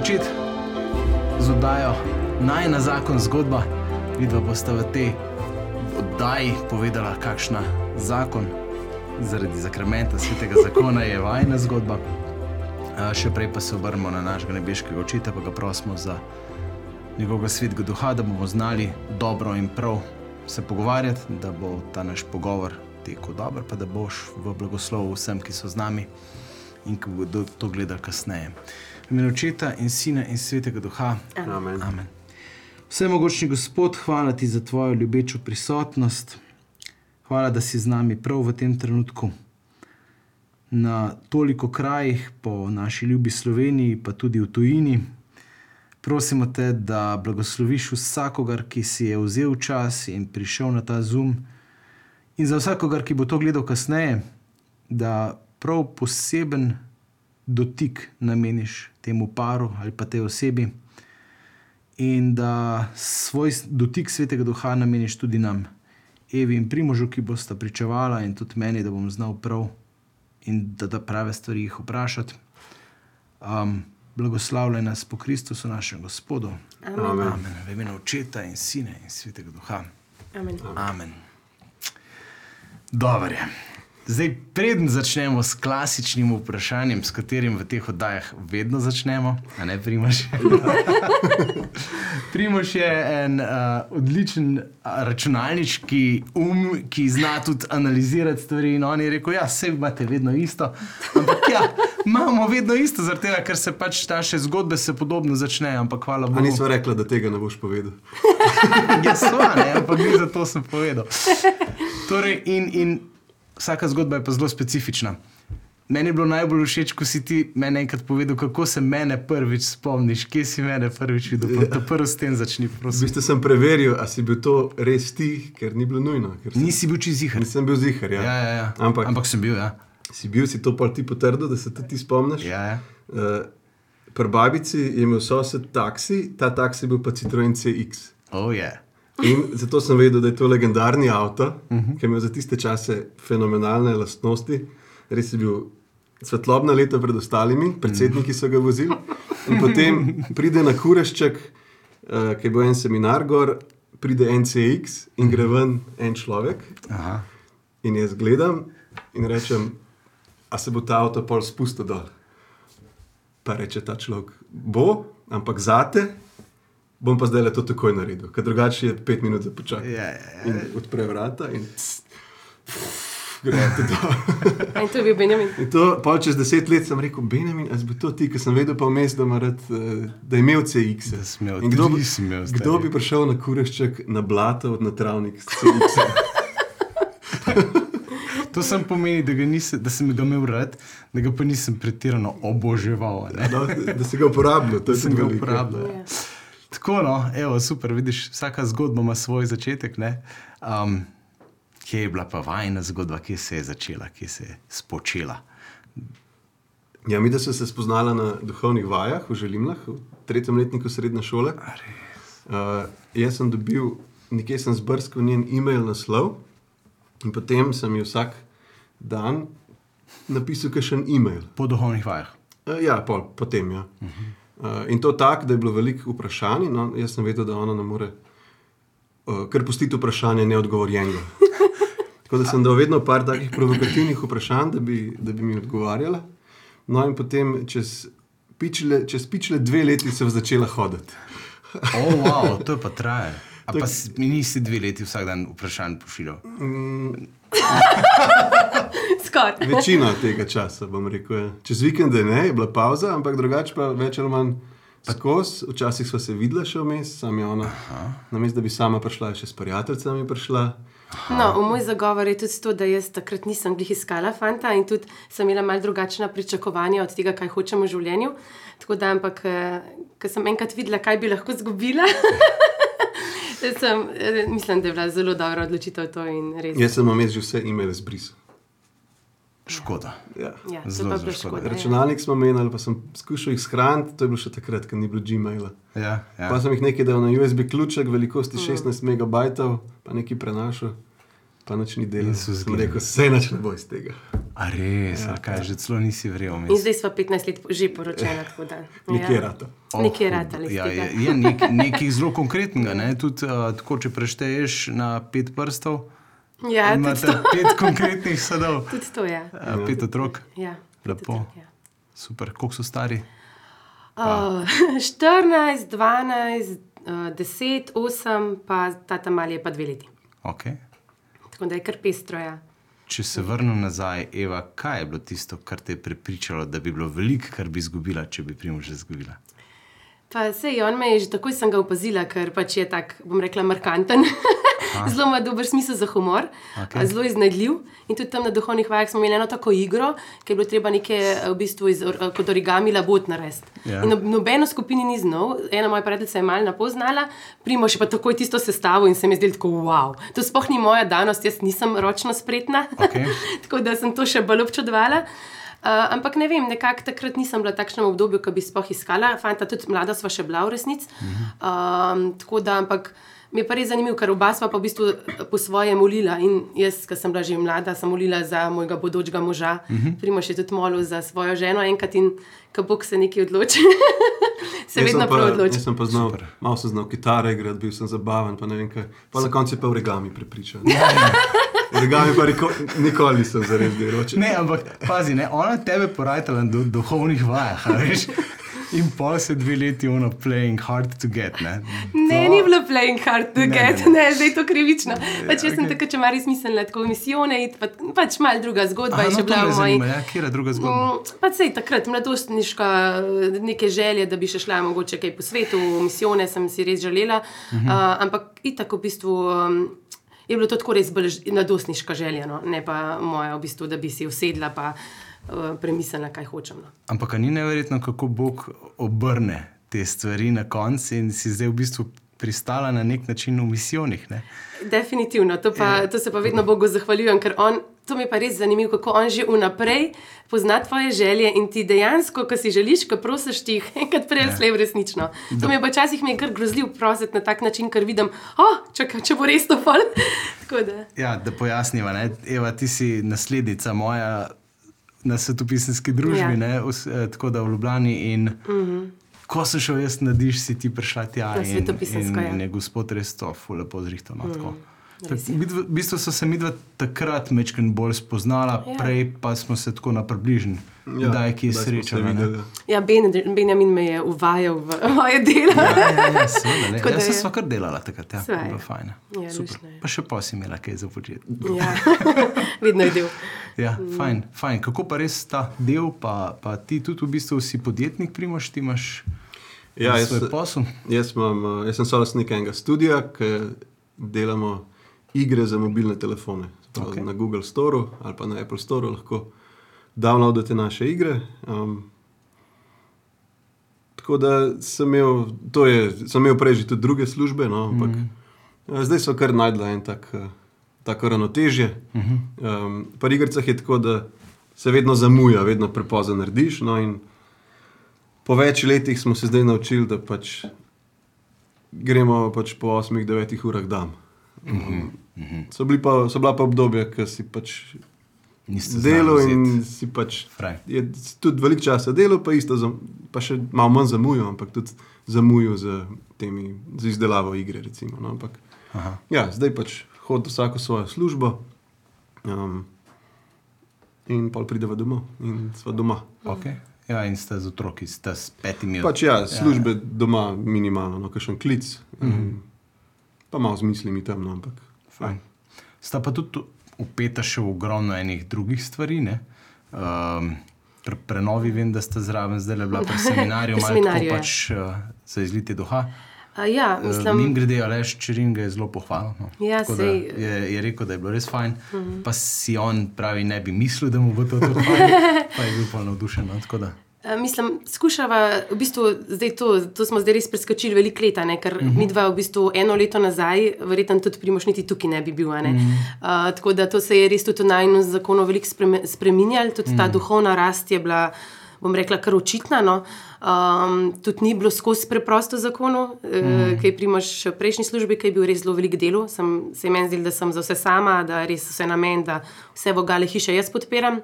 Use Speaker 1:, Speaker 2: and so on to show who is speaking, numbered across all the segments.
Speaker 1: začeti z oddajo Naj na zakon zgodba. Vidva bosta v tej oddaji povedala, kakšna zakon zaradi zakramenta svetega zakona je vajna zgodba. A, še prej pa se obrnemo na našega nebeškega očeta, pa ga prosimo za njegovega svetega duha, da bomo znali dobro in prav se pogovarjati, da bo ta naš pogovor tekel dobro, pa da boš v blagoslovu vsem, ki so z nami in ki bodo to gledali kasneje. V imenu očeta in sina in svetega duha.
Speaker 2: Amen.
Speaker 1: Amen. Vsemogočni Gospod, hvala ti za tvojo ljubečo prisotnost. Hvala, da si z nami prav v tem trenutku. Na toliko krajih po naši ljubi Sloveniji, pa tudi v tujini. Prosimo te, da blagosloviš vsakogar, ki si je vzel čas in prišel na ta zoom, in za vsakogar, ki bo to gledal kasneje, da prav poseben dotik nameniš temu paru ali pa tej osebi, in da svoj dotik svetega duha nameniš tudi nam, Evi in Primožu, ki bosta pričevala, in tudi meni, da bom znal prav in da, da prave stvari jih vprašati. Um, blagoslavljaj nas po Kristusu, našem Gospodu.
Speaker 2: Amen.
Speaker 1: Amen. V imenu Očeta in Sina in Svetega Duha.
Speaker 3: Amen.
Speaker 1: Amen. Dobro je. Zdaj, preden začnemo s klasičnim vprašanjem, s katerim v teh oddajah vedno začnemo, a ne Primož. Primož je en uh, odličen a, računalniški um, ki zna tudi analizirati stvari. In on je rekel: Ja, vse imate vedno isto. Ampak ja, imamo vedno isto, zaradi tega, ker se pač naše zgodbe se podobno začnejo. Ampak hvala Bogu.
Speaker 2: nismo rekli, da tega ne boš povedal.
Speaker 1: Ja, sva, ne, ampak ni zato sem povedal. Torej, in, in vsaka zgodba je pa zelo specifična. Meni je bilo najbolj všeč, ko si ti meni enkrat povedal, kako se mene prvič spomniš, kje si mene prvič videl. Ja. Prvo s tem začni,
Speaker 2: V
Speaker 1: prosim.
Speaker 2: bistvu sem preveril, ali si bil to res ti, ker ni bilo nujno. Sem,
Speaker 1: Nisi bil čez jih.
Speaker 2: nisem bil zihar. Ja.
Speaker 1: Ja, ja, ja.
Speaker 2: Ampak,
Speaker 1: ampak sem bil, ja.
Speaker 2: si bil si to pol ti potrdil, da se tudi ti spomniš.
Speaker 1: ja, ja.
Speaker 2: Uh, Pri babici je imel sosed taksi, ta taksi je bil pa Citroen CX.
Speaker 1: Oh, yeah.
Speaker 2: In zato sem vedel, da je to legendarni avto, uh -huh. ki je imel za tiste čase fenomenalne lastnosti. Res je bil svetlobna leta pred ostalimi, predsedniki so ga vozili. In potem pride na Kurešček, uh, ki je bil en seminar gor, pride NCX in gre ven en človek.
Speaker 1: Aha.
Speaker 2: In jaz gledam in rečem, a se bo ta avto pol spustil dol. Pa reče ta človek, bo, ampak zate bom pa zdaj le to takoj naredil, ker drugače je pet minut za počakati.
Speaker 1: Ja, ja, ja.
Speaker 2: In odpre vrata in pst, gre to dol.
Speaker 3: In to je bil Benjamin.
Speaker 2: In to, pol čez deset let sem rekel, Benjamin, a bi to ti, ker sem vedel pa vmes, da, rad, eh, da je imel CX.
Speaker 1: Da sem imel
Speaker 2: In kdo, bi-
Speaker 1: sem imel, stari.
Speaker 2: kdo bi prišel na kurešček na blato na travnik s CX?
Speaker 1: To sem pomeni, da, ga nisi, da sem ga imel rad, da ga pa nisem pretirano oboževal. a ne.
Speaker 2: No, da si ga uporabljal, to
Speaker 1: Da
Speaker 2: je
Speaker 1: sem ga uporabljal.
Speaker 3: Ja.
Speaker 1: Tako, no, evo, super, vidiš, vsaka zgodba ima svoj začetek. ne. Um, kje je bila pa vajna zgodba, kje se je začela, kje se je spočela.
Speaker 2: Ja, mi, da smo se spoznali na duhovnih vajah v Želimlah, v tretjem letniku srednje šole. Uh, jaz sem dobil, nekje sem zbrskal njen e-mail naslov in potem sem ji vsak dan napisal še en e-mail.
Speaker 1: Po duhovnih vajah.
Speaker 2: Uh, ja, pol, potem. Ja. Uh, in to tako, da je bilo veliko vprašanj, in on, jaz sem vedel, da ona ne more uh, kar pustiti vprašanja neodgovorjenega. Tako da sem dal vedno par takih provokativnih vprašanj, da bi, da bi mi odgovarjala. No, in potem čez pičle, čez pičle dve leti sem začela hoditi.
Speaker 1: O, oh, wow, to je pa traje. A
Speaker 2: je-
Speaker 1: pa si- nisi dve leti vsak dan vprašanj pošiljal.
Speaker 3: Skoraj.
Speaker 2: Večina tega časa, bom rekel. Je. Čez vikende ne, je bila pauza, ampak drugače pa več ali manj skozi. Včasih smo se videli še vmes, sam je ona. Namesto da bi sama prišla, je še s prijateljicami prišla.
Speaker 3: No, v moj zagovor je tudi to, da jaz takrat nisem glih iskala fanta in tudi sem imela malce drugačna pričakovanja od tega, kaj hočem v življenju. Tako da, ampak, ker sem enkrat videla, kaj bi lahko izgubila, sem, eh, mislim, da je bila zelo dobra odločitev to in res.
Speaker 2: Jaz sem vmes že vse e-maile zbrisal.
Speaker 1: Škoda.
Speaker 2: Ja.
Speaker 3: Ja,
Speaker 1: Zelo,
Speaker 3: pa
Speaker 1: zelo škoda.
Speaker 3: škoda. ja.
Speaker 2: Računalnik smo menjali, pa sem skušal jih shraniti, to je bilo še takrat, ko ni bilo Gmaila.
Speaker 1: Ja, ja.
Speaker 2: Pa sem jih nekaj dal na USB ključek, velikosti 16 MB, pa nekaj prenašal, pa nič ni delal.
Speaker 1: In so
Speaker 2: Sem rekel, vse nič ne bo iz tega.
Speaker 1: A res, ja, kaj že celo nisi verjel.
Speaker 3: In
Speaker 1: vmes.
Speaker 3: zdaj smo 15 let že poročena. tako da,
Speaker 2: Nekje
Speaker 3: ja.
Speaker 2: rata.
Speaker 1: Oh,
Speaker 3: Nekje ratali
Speaker 1: ja, je, je nek, nekaj zelo konkretnega. Ne? Tudi, uh, tako, če prešteješ na pet prstov,
Speaker 3: Ja,
Speaker 1: imate pet konkretnih sadov,
Speaker 3: tudi to je.
Speaker 1: uh, pet otrok.
Speaker 3: Ja,
Speaker 1: Lepo.
Speaker 3: tudi to, ja.
Speaker 1: Super, koliko so stari?
Speaker 3: Uh, 14, 12, uh, 10, 8, pa ta tam mali je pa dve leti.
Speaker 1: Okay.
Speaker 3: Tako da je kar pestro. Ja.
Speaker 1: Če se vrnem nazaj, Eva, kaj je bilo tisto, kar te je prepričalo, da bi bilo veliko, kar bi izgubila, če bi primož izgubila?
Speaker 3: Pa sej, on me je že takoj sem ga opazila, ker pač je tak, bom rekla, markanten. zelo ima dober smisel za humor, okay. zelo iznajdljiv. In tudi tam na duhovnih vajah smo imeli eno tako igro, ki je bilo treba nekaj eh, v bistvu iz, or- kot origami labot narediti.
Speaker 1: Ja.
Speaker 3: In nob- nobeno skupini ni znal, ena moja prijateljica je malo napoznala, primo še pa takoj tisto sestavo in se mi je zdelo tako wow. To sploh ni moja danost, jaz nisem ročno spretna.
Speaker 1: Okej.
Speaker 3: tako da sem to še bolj občudovala. Uh, ampak ne vem, nekako takrat nisem bila v takšnem obdobju, ko bi sploh iskala, fanta, tudi mlada sva še bila v resnici. Um, tako da, ampak mi je pa res zanimivo, ker oba sva pa v bistvu po svoje molila. In jaz, ki sem bila že mlada, sem molila za mojega bodočega moža, uh -huh. Primoš je tudi molil za svojo ženo enkrat in ko Bog se nekaj odloči, se
Speaker 2: Jaz
Speaker 3: vedno prav odloči.
Speaker 2: Jaz sem pa znal, malo sem znal kitare igrati, bil sem zabaven, pa ne vem kaj. Pa na koncu je pa origami prepričan. origami pa reko, nikoli nisem zares. Če-
Speaker 1: Ne, ampak pazi, ne, ona tebe porajtala na du duhovnih vajah. In pol se dve leti ono playing hard to get. Ne,
Speaker 3: Ne, ni bilo playing hard to
Speaker 1: Ne,
Speaker 3: get,
Speaker 1: ne,
Speaker 3: ne, ne zdaj je to krivično. Pač jaz sem
Speaker 1: okej.
Speaker 3: takrat, če mar izmislila tako misijone, iti, pa, pač malo druga zgodba
Speaker 1: Aha,
Speaker 3: je
Speaker 1: no,
Speaker 3: še
Speaker 1: to
Speaker 3: bila v moji.
Speaker 1: ja, kje je druga zgodba?
Speaker 3: Mm, Pa sej takrat, mladostniška, eh, neke želje, da bi še šla mogoče kaj po svetu, misijone sem si res želela. Uh -huh. uh, ampak itak v bistvu um, je bilo to tako res mladostniška želja, no? ne pa moja, v bistvu, da bi si usedla pa uh, premislila, kaj hočem. No?
Speaker 1: Ampak ni neverjetno, kako Bog obrne te stvari na koncu in si zdaj v bistvu pristala na nek način v misijonih. Ne?
Speaker 3: Definitivno, to, pa, to se pa vedno Bogu zahvaljujem, ker on, to mi je pa res zanimivo, kako on že vnaprej pozna tvoje želje in ti dejansko, ko si želiš, ko prosiš, ti jih enkrat prej ali slej resnično. To mi je pa včasih mi je kar grozljiv prositi na tak način, ker vidim, oh, čakaj, če bo res to fal. Da.
Speaker 1: Ja, da pojasniva, ne? Eva, ti si naslednica moja na svetopisanski družbi,
Speaker 3: Ja.
Speaker 1: ja. Us, eh, tako da v Ljubljani. In, mm -hmm. Ko sem šel jaz na diš, si ti prišla tja
Speaker 3: Na
Speaker 1: in,
Speaker 3: svetopisansko,
Speaker 1: in,
Speaker 3: ja.
Speaker 1: in je gospod res to, lepo zrihtal. No, mm,
Speaker 3: je.
Speaker 1: V bistvu so se mi dva takrat mečken bolj spoznala,
Speaker 3: Ja.
Speaker 1: ja. prej pa smo se tako na približni, ja, da je kje srečala.
Speaker 3: Ja, ben, Benjamin me je uvajal v moje delo.
Speaker 1: Ja, ja, ja, seveda, ne.
Speaker 3: Tako
Speaker 1: Jaz sem kar delala takrat, ja, bilo
Speaker 3: ja.
Speaker 1: fajn.
Speaker 3: Ja, je.
Speaker 1: Pa še pa si imela kaj za početi.
Speaker 3: Ja, vedno je del.
Speaker 1: Ja,
Speaker 3: Mm.
Speaker 1: fajn, fajn. Kako pa res ta del, pa, pa ti tudi v bistvu si podjetnik, primoš, ti imaš
Speaker 2: Ja, jaz,
Speaker 1: svoj posel.
Speaker 2: jaz, imam, eh, jaz sem solastnik enega studia, ki delamo igre za mobilne telefone. Okay.
Speaker 1: Okej.
Speaker 2: Na Google Store ali pa na Apple Store lahko downloadate naše igre. Um, tako da sem imel, to je, sem imel prej že tudi druge službe, no, ampak mm. zdaj so kar najdla en tak, eh, tako ravnotežje. Mm -hmm. um, pri igrah je tako, da se vedno zamuja, vedno prepozno narediš. No, in po več letih smo se zdaj naučili, da pač gremo pač po 8-9 urah dan. Um, so, bili pa, so bila pa obdobja, ko si pač delal in si pač.
Speaker 1: fraj.
Speaker 2: Je tudi veliko časa delal, pa, isto, pa še malo manj zamujal, ampak tudi zamujal z, temi, z izdelavo igre. Recimo, no, ampak,
Speaker 1: Aha.
Speaker 2: ja, zdaj pač hodi vsako svojo službo um, in pol prideva domov in sva doma.
Speaker 1: Okay. Ja, in ste z otroki, ste s petimi
Speaker 2: Pač ja, službe ja. doma minimalno, no, kakšen klic, mm -hmm. Pa malo z mislimi tam, no, ampak
Speaker 1: Fajn. Sta pa tudi upeta še v ogromno enih drugih stvari. ne. Um, pri prenovi vem, da ste zraven zdaj bila pri seminarju, malo tako
Speaker 3: ja.
Speaker 1: pač uh, za izlite duha.
Speaker 3: A, ja,
Speaker 1: Mislim,
Speaker 3: mislim,
Speaker 1: Mim grede, Aleš Čerin ga je zelo pohvalil. No.
Speaker 3: Ja,
Speaker 1: Tako
Speaker 3: sej- Mhm.
Speaker 1: je, je rekel, da je bilo res fajn. Uh -huh. Pa si on pravi, ne bi mislil, da mu bo to tako fajn. Pa je bil pa navdušen. No.
Speaker 3: A, Mislim, skušava, v bistvu, zdaj to, to smo zdaj res preskočili veliko leta, ne, ker uh -huh. mi dva v bistvu eno leto nazaj, verjetno tudi primoš niti tukaj ne bi bil. Ne. Uh -huh. uh, tako da to se je res tudi v najnu zakonu veliko spreme- spreminjalo, tudi uh -huh. ta duhovna rast je bila bom rekla, kar očitna. No. Um, tudi ni bilo skozi preprosto zakonu, mm. ki je primaš v prejšnji službi, ki je bil res zelo velik del. Sem, se je meni zdelo, da sem za vse sama, da res vse na meni, da vse vogale hiše jaz podpiram.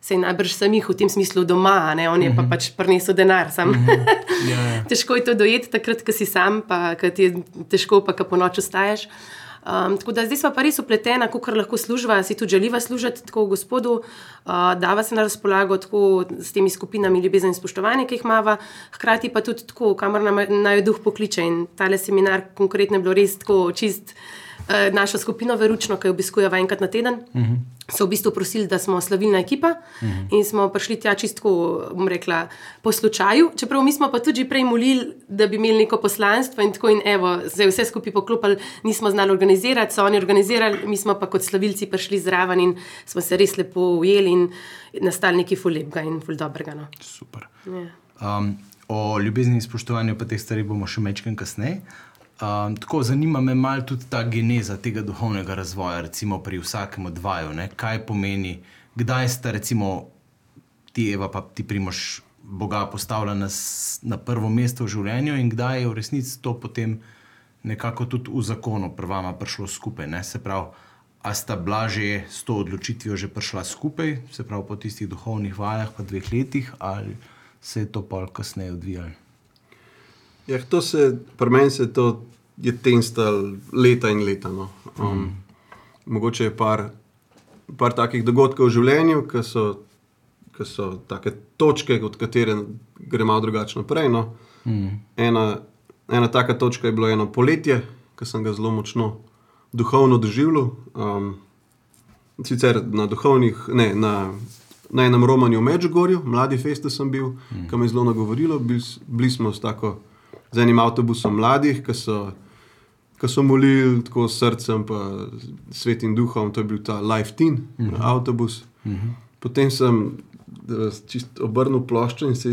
Speaker 3: Se najbrž sem jih v tem smislu doma, ne? on je mm -hmm. pa pač prinesel denar. Mm -hmm. yeah, yeah. težko je to dojeti, takrat, ko si sam, pa ti je težko, pa ko po noči ostaješ. Um, tako da zdaj smo pa res upletena, kako lahko služba, si tudi želiva služiti tako gospodu, uh, dava se na razpolago tako s temi skupinami ljubezen in spoštovanje, ki jih imamo, hkrati pa tudi tako, kamor nam naj duh pokliče. In tale seminar konkretno je bilo res tako čist. Uh, našo skupino Veručno, ki jo obiskujemo enkrat na teden, uh -huh. so v bistvu prosili, da smo slavilna ekipa uh -huh. in smo prišli tja čisto, bom rekla, po slučaju. Čeprav mi smo pa tudi prej molili, da bi imeli neko poslanstvo in tako in evo, zdaj vse skupaj poklopili, nismo znali organizirati, so oni organizirali, mi smo pa kot slavilci prišli zraven in smo se res lepo ujeli in nastali neki fulepga in ful dobrega. No.
Speaker 1: Super. Yeah. Ja. Um, o ljubezni in spoštovanju pa teh stvari bomo še mečkaj kasneje. Um, tako zanima me malo tudi ta geneza tega duhovnega razvoja, recimo pri vsakem od vaju. Ne? Kaj pomeni, kdaj ste, recimo, ti, Eva, pa ti primoš Boga postavila na, na prvo mesto v življenju, in kdaj je v resnici to potem nekako tudi v zakonu pred vama prišlo skupaj. Ne? Se pravi, a sta bila že s to odločitvijo že prišla skupaj, se pravi po tistih duhovnih vajah, pa dveh letih, ali se je to pa kasneje odvijalo.
Speaker 2: Ja, to se, pri meni se to je tenstal leta in leta. No. Um, mm. Mogoče je par, par takih dogodkov v življenju, ki so, ki so take točke, od katerih gre malo drugače naprej. No. Mm. Ena, ena taka točka je bilo eno poletje, ki sem ga zelo močno duhovno doživljal. Um, sicer na duhovnih, ne na. Na enem romanju v Međugorju, mladi festi sem bil, mm. ki me je zelo nagovorilo. Bili, bili smo s tako z enim avtobusom mladih, ki so, so molili tako s srcem, pa svetim duhom. To je bil ta Life Teen uh mhm. -huh. avtobus. Uh mhm. -huh. Potem sem obrnil ploščo in se,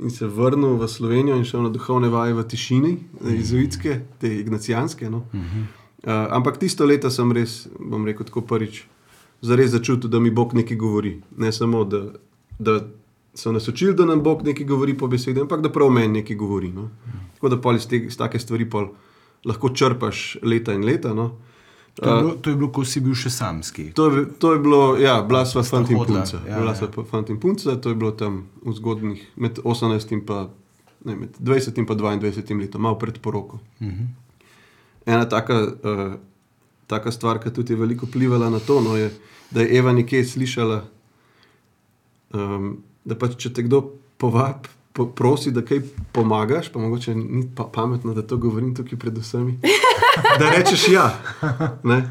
Speaker 2: in se vrnil v Slovenijo in šel na duhovne vaje v tišini, uh -huh. izuitske, te ignacijanske. No. Uh -huh. uh, ampak tisto leto sem res, bom rekel, tako prvič. Zares začutil, da mi Bog nekaj govori. Ne samo, da, da so nas učili, da nam Bog nekaj govori po besedi, ampak da prav meni nekaj govori. No. Tako da pol iz, te, iz take stvari lahko črpaš leta in leta. No.
Speaker 1: To je, bilo, to je bilo, ko si bil še samski.
Speaker 2: To je, to je bilo, ja, bila sva fant in punca. Ja, bila ja. sva fant in punca, to je bilo tam v zgodnih, med 18 in pa, ne, med 20 in pa 22 letom, malo pred poroko. Uh mhm. -huh. Ena taka, uh, taka stvar, ki tudi je veliko vplivala na to, no, je, da je Eva nekje slišala, um, da pač če te kdo povabi, po, prosi, da kaj pomagaš, pa mogoče ni pa pametno, da to govorim tukaj pred vsemi. Da rečeš ja. Okay.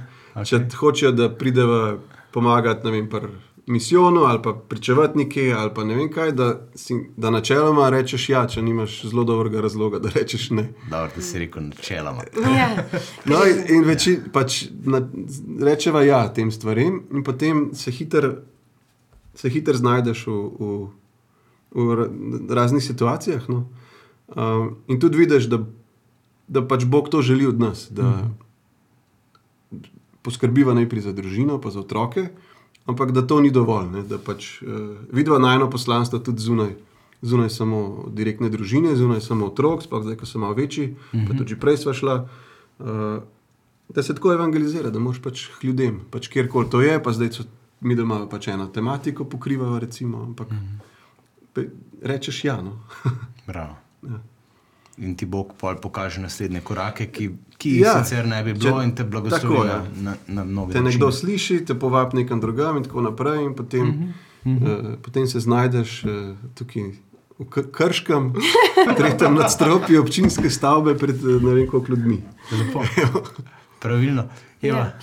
Speaker 2: Če hočejo, da prideva pomagati, ne vem, pri misijonu ali pa pričevati nekaj, ali pa ne vem kaj, da, si, da načeloma rečeš ja, če nimaš zelo dobrega razloga, da rečeš ne.
Speaker 1: Dobro, da si rekel načeloma.
Speaker 3: Ja.
Speaker 2: no, in, in veči, pač na, rečeva ja tem stvarem, in potem se hitro hiter znajdeš v. v v raznih situacijah. No. Um, in tudi vidiš, da, da pač Bog to želi od nas, da mm. poskrbiva najprej za družino, pa za otroke, ampak da to ni dovolj. Ne, da pač uh, vidiva najno poslanstvo tudi zunaj. Zunaj samo direktne družine, zunaj samo otrok, sploh zdaj, ko so malo večji, uh -huh. pa mhm. tudi prej smo šli, uh, da se tako evangelizira, da moš pač ljudem, pač kjerkoli to je, pa zdaj so mi doma pač eno tematiko pokrivamo, recimo, ampak mhm. -huh rečeš ja. No.
Speaker 1: ja. In ti Bog pokaže naslednje korake, ki, ki jih ja. sicer ne bi bilo, Če, in te blagoslovi na, na, na novi
Speaker 2: način. Te nekdo sliši, te povabi nekam drugam, in tako naprej. In potem, uh -huh. Uh -huh. uh, potem se znajdeš uh, tukaj v Krškem, tretjem nadstropju občinske stavbe pred uh, ne vem koliko ljudmi.
Speaker 1: Pravilno. Ja.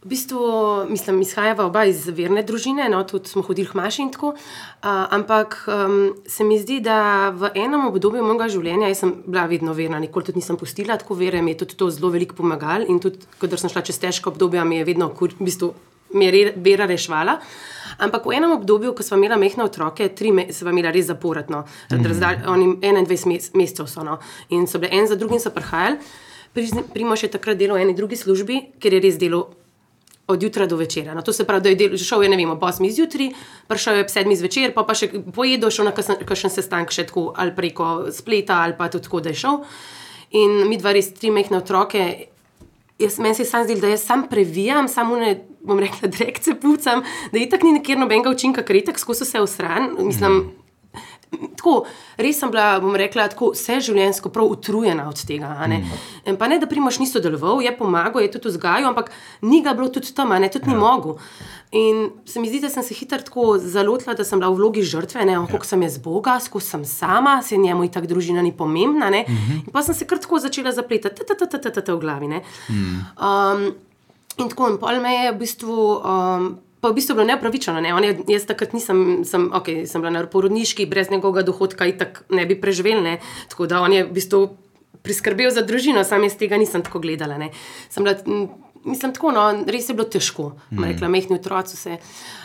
Speaker 3: V bistvu, mislim, izhajava oba iz verne družine, no, tudi smo hodili v Maši in tako. Uh, ampak um, se mi zdi, da v enem obdobju mojega življenja, jaz sem bila vedno verna, nikoli tudi nisem postila, tako vere mi je tudi to zelo veliko pomagalo. In tudi, ko sem šla čez težko obdobje, mi je vedno v bistvu, vera rešvala. Ampak v enem obdobju, ko smo imeli mehne otroke, tri mesece smo imeli res zaporedno, mm -hmm. oni 21 mesecev so no, in so bili en za drugim, so prihajali. Primoš je takrat delal v eni drugi službi, ker je res delal od jutra do večera. No, to se pravi, da je del, šel je ne vem, ob 8 zjutraj, prišel je ob 7 zvečer, pa, pa še pojedel, šel na kakšen sestanek še tako ali preko spleta ali pa tudi tako, da je šel. In mi dva res tri mehne otroke. Jaz, meni se sam zdel, da jaz sam previjam, samo ne, bom rekla, direkce pucam, da je tako ni nekjer nobenega učinka, ker je tako skozi vse v stran. Mislim, mm. Tako, res sem bila, bom rekla, tako vse življenjsko prav utrujena od tega. Ne? Mm. Pa ne, da primaš ni sodeloval, je pomagal, je tudi vzgajal, ampak ni ga bilo tudi tam, ne, tudi ja. ni mogel. In se mi zdi, da sem se hitro tako zalotila, da sem bila v vlogi žrtve, ne, kako ja. sem jaz Boga, skozi sem sama, se njemu in tako družina ni pomembna. Mm -hmm. In pa sem se kar tako začela zapletati, v glavi. Mm. Um, in tako, in pol me je v bistvu. Um, pa v bistvu bilo neopravičeno. Ne? Je, jaz takrat nisem, sem, okay, sem bila na porodniški, brez njegovega dohodka in tako ne bi preživel. Ne? Tako da on je v bistvu priskrbel za družino, sam jaz tega nisem tako gledala. Bila, mislim, tako, no, res je bilo težko, mm. rekla, mehni otroci vse.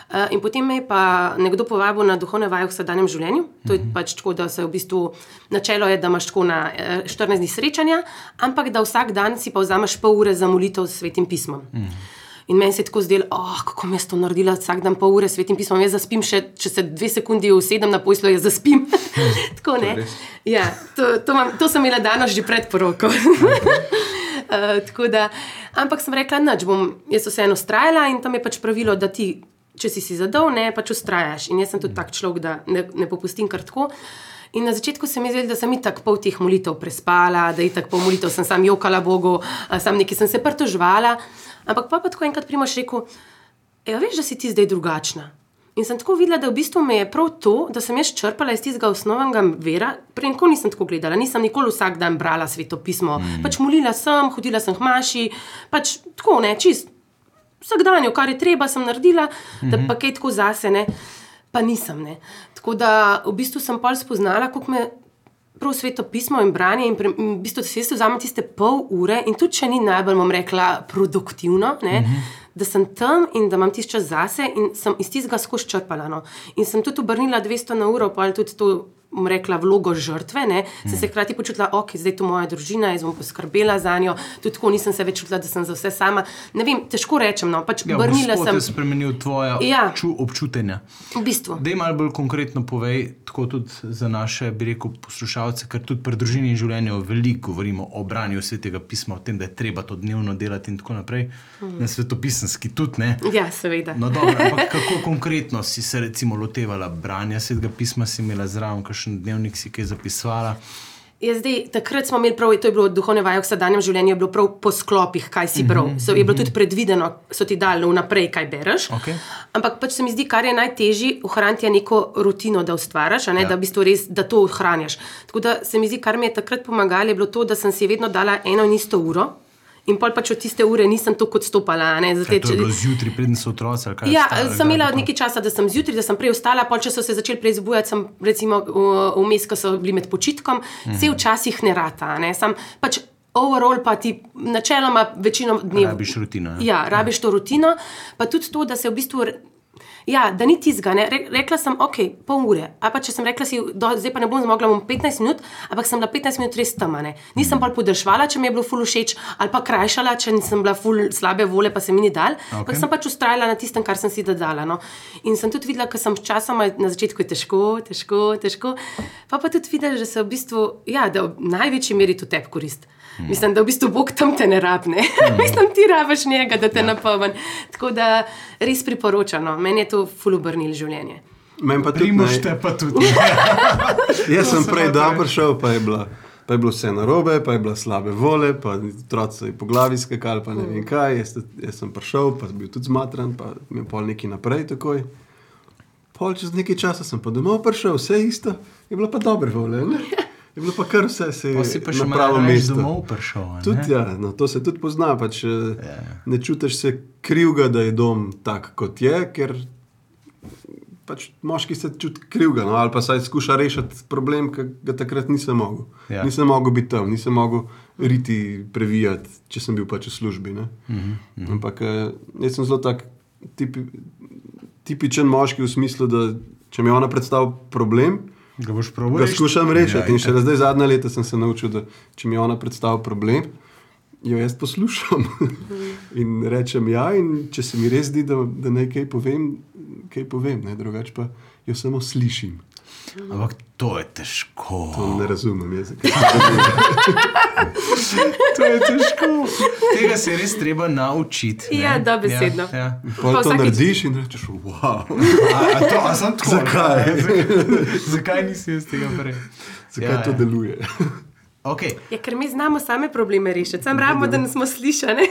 Speaker 3: Uh, in potem me je pa nekdo povabil na duhovne vaje v vsakdanjem življenju. To je mm -hmm. pač tako, da se v bistvu načelo je, da imaš tako na 14 dni srečanja, ampak da vsak dan si pa vzameš pol ure za molitev s svetim pismom. Mm. In meni se je tako zdelo, oh, kako mi je to naredila, vsak dan pol ure svetim pismom. Jaz zaspim, še, če se dve sekunde usedem na poslu, jaz zaspim. tako ne. Ja, to, to, mam, to sem imela danes že pred poroko. uh, da, ampak sem rekla, da bom jaz vseeno ustrajala in tam je pač pravilo, da ti, če si si zadol, ne pač ustrajaš. In jaz sem tudi tak človek, da ne, ne popustim kar tako. In na začetku se mi je zdelo, da sem tako pol teh molitev prespala, da je tako pol molitev, sem sam jokala Bogu, sam nekaj sem se pritožvala. Ampak pa, pa tako enkrat primaš rekel, ja, veš, da si ti zdaj drugačna. In sem tako videla, da v bistvu me je prav to, da sem jaz črpala iz tistega osnovnega vera. Prej nikoli nisem tako gledala, nisem nikoli vsak dan brala sveto pismo. Mm. Pač molila sem, hodila sem k maši, pač tako ne, čist. Vsak dan, kar je treba, sem naredila, mm -hmm. da mhm. pa kaj tako zase, ne, pa nisem. Ne. Tako da v bistvu sem pol spoznala, kako me prav sveto pismo in branje, in, pre, in v bistvu se jaz vzamem tiste pol ure, in tudi če ni najbolj, bom rekla, produktivno, ne, mm -hmm. da sem tam in da imam tisti čas zase, in sem iz tistega skozi črpala. No. In sem tudi obrnila 200 na uro, pa tudi to rekla, vlogo žrtve, ne, mm. sem se hkrati počutila, da okay, je zdaj to moja družina, jaz bom poskrbela za njo. Tudi tako nisem se več čutila, da sem za vse sama. Ne vem, težko rečem. No, pač
Speaker 1: ja,
Speaker 3: Brnila
Speaker 1: sem. Kaj je spremenil tvoje ja. občutenje?
Speaker 3: V bistvu.
Speaker 1: Da je malo bolj konkretno povej, tako tudi za naše, bi rekel, poslušalce, ker tudi pri družini in življenju veliko govorimo o branju svetega pisma, o tem, da je treba to dnevno delati in tako naprej. Mm. Na svetopisanski tudi ne.
Speaker 3: Ja, seveda.
Speaker 1: No, dobro, kako konkretno si se recimo lotevala branja svetega pisma, si imela zraven? Kakšen dnevnik si kaj zapisala.
Speaker 3: Ja, zdaj, takrat smo imeli prav, to je bilo duhovne vaje v vsakdanjem življenju, je bilo prav po sklopih, kaj si bral. -hmm, so, je bilo -hmm. tudi predvideno, so ti dali vnaprej, kaj bereš.
Speaker 1: Okay.
Speaker 3: Ampak pač se mi zdi, kar je najtežje, ohraniti neko rutino, da ustvariš, ja. da, v bistvu res, da to ohranjaš. Tako da se mi zdi, kar mi je takrat pomagalo, je bilo to, da sem si vedno dala eno in isto uro. In pol pač od tiste ure nisem tako odstopala.
Speaker 1: Zdaj, to je bilo zjutraj, preden so otroci.
Speaker 3: Ja, sem imela nekaj časa, da sem zjutraj, da sem prej ostala, pol če so se začeli preizbujati, sem recimo vmes, ko so bili med počitkom, mhm. se včasih ne rata. Ne? Sem pač overall pa ti načeloma večino dni.
Speaker 1: Rabiš rutino.
Speaker 3: Ja, ja rabiš to rutino, pa tudi to, da se v bistvu. Ja, da ni tizga. Ne? Rekla sem, ok, pol ure. A pa če sem rekla, si, do, zdaj pa ne bom zmogla, bom 15 minut, ampak sem bila 15 minut res tam. Nisem pa podržvala, če mi je bilo ful všeč, ali pa krajšala, če nisem bila ful slabe vole, pa se mi ni dal. Okay. Ampak sem pač ustrajala na tistem, kar sem si dodala. No? In sem tudi videla, ker sem časoma na začetku je težko, težko, težko. Pa pa tudi videla, da se v bistvu, ja, da v največji meri to tebi koristi. Hmm. Mislim, da v bistvu Bog tam te ne rabne. Hmm. Mislim, ti rabiš njega, da te ja. napolni. Tako da res priporočam. No. Meni je to fulubrnil življenje.
Speaker 2: Meni pa
Speaker 1: tudi. Primošte pa tudi.
Speaker 2: Jaz sem prej dan prišel, pa je, bila, pa je bilo vse narobe, pa je bila slabe vole, pa otroci po glavi skakali, pa ne vem hmm. kaj. Jaz, jaz sem prišel, pa sem bil tudi zmatran, pa mi je pol neki naprej takoj. Pol čez nekaj časa sem pa domov prišel, vse isto, je bilo pa dobre vole. Je bilo pa kar vse, se je
Speaker 1: pa pa na pravo mesto domov prišel.
Speaker 2: Tudi, ja, no, to se tudi pozna. Pač, yeah. Ja. Ne čutiš se krivga, da je dom tak, kot je, ker pač moški se čuti krivga. No, ali pa saj skuša rešiti problem, ki ga takrat nisem mogel. Yeah. Ja. Nisem mogel biti tam, nisem mogel riti, previjati, če sem bil pač v službi. Mm -hmm. Ampak eh, jaz sem zelo tak tipi, tipičen moški v smislu, da če mi ona predstavlja problem.
Speaker 1: Ga boš proval? Ga
Speaker 2: skušam rešiti. Ja, in še zdaj, zadnja leta, sem se naučil, da če mi ona predstavlja problem, jo jaz poslušam in rečem ja, in če se mi res zdi, da, da naj kaj povem, kaj povem, ne, drugače pa jo samo slišim.
Speaker 1: Ampak to je težko.
Speaker 2: To ne razumem, se to
Speaker 1: je težko. Tega se je res treba naučiti. ne.
Speaker 3: Ja, dobesedno.
Speaker 1: Ja, ja.
Speaker 2: Pol
Speaker 3: Pa
Speaker 2: to
Speaker 3: vsakič-
Speaker 2: narediš in rečeš, wow,
Speaker 1: A, a, to, a sem tako?
Speaker 2: Zakaj?
Speaker 1: Zakaj, nisi jaz tega prej?
Speaker 2: zakaj
Speaker 1: Ja,
Speaker 2: to
Speaker 1: ja.
Speaker 2: deluje.
Speaker 1: Okay.
Speaker 3: Ja, ker mi znamo same probleme rešiti, sam rabimo, da smo slišani.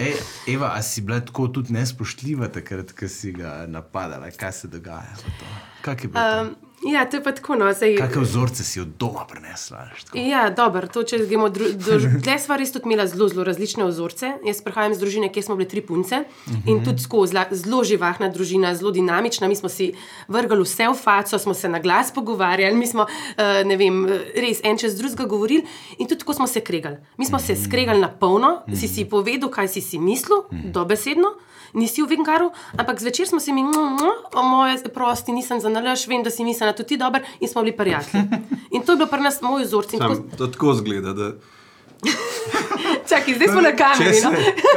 Speaker 1: Ej, Eva, a si bila tako tudi nespoštljiva takrat, ko si ga napadala? Kaj se dogaja? pa? Kak je bilo to?
Speaker 3: Ja, to je pa tako. No, zdaj,
Speaker 1: Kakšne vzorce si od doma prinesla?
Speaker 3: Ja, dobro, to če gremo dlje, sva res tudi imela zelo, zelo različne vzorce. Jaz prihajam iz družine, kjer smo bile tri punce uh -huh. in tudi tako zelo živahna družina, zelo dinamična. Mi smo si vrgli vse v faco, smo se na glas pogovarjali, mi smo uh, vem, res en čez drugega govorili in tudi tako smo se kregali. Mi smo se skregali na polno, si si povedal, kaj si si mislil, dobesedno. Nisi v Vengaru, ampak zvečer smo se mi, o moje, prosti, nisem za nalaž, vem, da si mislila tudi dobro in smo bili prijatelji. In to je bilo pri nas moj vzorc. tako-
Speaker 2: to tako zgleda. Da,
Speaker 3: Čakaj, zdaj smo na kameri.
Speaker 2: se,
Speaker 3: No?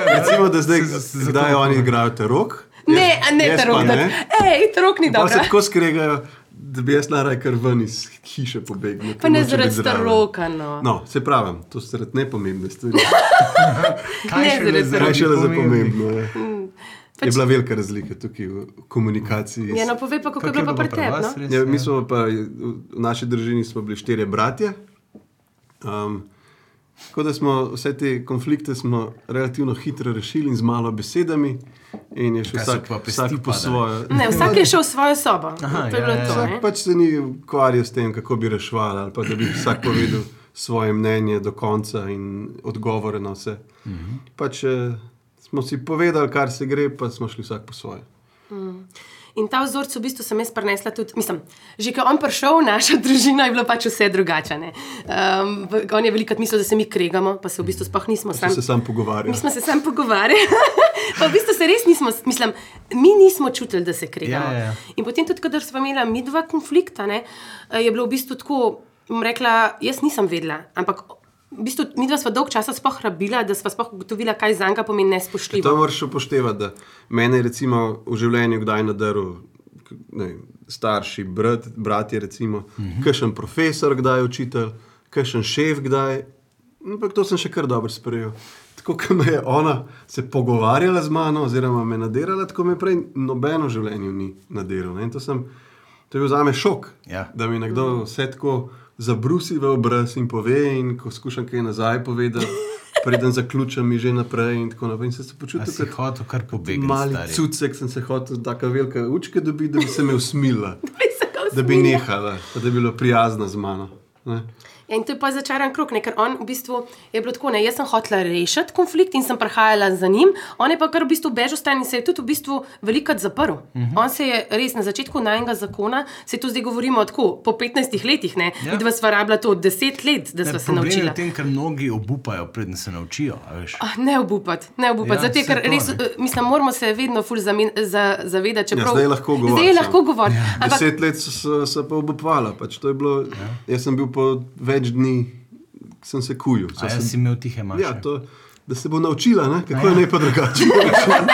Speaker 2: recimo, da zdaj,
Speaker 1: zato-
Speaker 2: oni igrajo te rok.
Speaker 3: Ne, a ne,
Speaker 2: jaz
Speaker 3: ta rok.
Speaker 2: ne.
Speaker 3: Ej, ta rok ni
Speaker 2: Pa se
Speaker 3: dobro.
Speaker 2: tako skregajo, da bi jaz naraj kar ven iz hiše pobegnil.
Speaker 3: Pa ne zaradi staroka, no.
Speaker 2: No, se pravim, to so zaradi nepomembne stvari.
Speaker 1: Kaj
Speaker 3: Ne, zaradi
Speaker 2: Kaj še le za pomembno? Je. Je bila velika razlika tukaj v komunikaciji.
Speaker 3: Ja, no, povej pa, kako je bilo pa pri tebi. No?
Speaker 1: res,
Speaker 2: Ja, mi smo pa v naši družini smo bili štirje bratje. Um, tako da smo vse te konflikte smo relativno hitro rešili in z malo besedami. In je šel
Speaker 1: Kaj
Speaker 2: vsak,
Speaker 1: pa pesti
Speaker 2: vsak po svoje.
Speaker 3: Ne, vsak je šel v svojo sobo.
Speaker 1: Aha,
Speaker 3: to je
Speaker 1: ja,
Speaker 3: bilo
Speaker 1: ja,
Speaker 3: to.
Speaker 2: Vsak
Speaker 3: ne?
Speaker 2: pač se ni ukvarjal s tem, kako bi reševali, ali pa da bi vsak povedal svoje mnenje do konca in odgovore na vse.
Speaker 1: Mhm.
Speaker 2: Pač eh, smo si povedali, kar se gre, pa smo šli vsak po svoje.
Speaker 3: In ta vzorec v bistvu sem jaz prenesla tudi, mislim, že ko je on prišel v našo družino, je bilo pač vse drugače. ne. Um, on je veliko mislil, da se mi kregamo, pa se v bistvu sploh nismo
Speaker 2: Sam
Speaker 3: sami.
Speaker 2: se sam pogovarjal.
Speaker 3: Mi smo se sam pogovarjali, pa v bistvu se res nismo, mislim, mi nismo čutili, da se kregamo.
Speaker 1: Ja, ja, ja.
Speaker 3: In potem tudi, kadar smo imeli mi dva konflikta, ne, je bilo v bistvu tako, bom rekla, jaz nisem vedela, ampak v bistvu mi dva sva dolg časa sploh rabila, da sva sploh ugotovila, kaj za njega pomeni
Speaker 2: To
Speaker 3: nespoštljivo.
Speaker 2: moraš upoštevati, da mene je recimo v življenju kdaj nadaril ne, vem, starši, brat, bratje, recimo, uh -huh. kakšen profesor, kdaj učitelj, kakšen šef, kdaj. Ampak to sem še kar dobro sprejel. Tako kot me je ona se pogovarjala z mano, oziroma me nadirala, tako me prej nobeno v življenju ni nadiralo. To, sem, to je bil za me šok,
Speaker 1: Ja.
Speaker 2: da mi nekdo vse tako zabrusi v obraz in pove, in ko skušam kaj nazaj povedati, preden zaključim, mi že naprej. In tako naprej. In se
Speaker 1: A
Speaker 2: počutil
Speaker 1: si
Speaker 2: kot
Speaker 1: hotel kar pobegniti,
Speaker 2: mali
Speaker 1: stari?
Speaker 2: cucek, sem se hotel tako velike učke dobiti, da bi se me usmila,
Speaker 3: Bi se ga
Speaker 2: da bi nehala, da bi bila prijazna z mano. Ne?
Speaker 3: Ja, in to je pa začaran krok, ne? ker on v bistvu je bilo tako, ne, jaz sem hotela rešiti konflikt in sem prehajala za njim, on je pa kar v bistvu bežal stran in se je tudi v bistvu velikrat zaprl. Uh
Speaker 1: Mhm.
Speaker 3: -huh. On se je res na začetku najnega zakona, se tu zdaj govorimo tako, po 15 letih, ne,
Speaker 1: Ja.
Speaker 3: ja. dva sva rabila to 10 let, da
Speaker 1: Ne,
Speaker 3: sva se
Speaker 1: problem je
Speaker 3: naučila.
Speaker 1: tem, ker mnogi obupajo, preden se naučijo. a veš.
Speaker 3: Ah, ne obupati, ne obupati.
Speaker 1: Ja,
Speaker 3: Ja, Zato, ker
Speaker 1: to,
Speaker 3: res,
Speaker 1: ne.
Speaker 3: eh, mislim, moramo se vedno ful zamen, za, zavedati.
Speaker 2: Ja,
Speaker 3: Čeprav,
Speaker 2: zdaj lahko govoriš.
Speaker 3: Zdaj lahko govorim. Ja. Ampak
Speaker 2: Deset let so, so pa obupovala. Pač to je bilo, ja. Jaz sem bil po več dni, sem se kujil.
Speaker 1: A jaz
Speaker 2: sem,
Speaker 1: si imel tihe maše.
Speaker 2: ja, to, da se bo naučila, ne? kako ja. je ne pa drugače.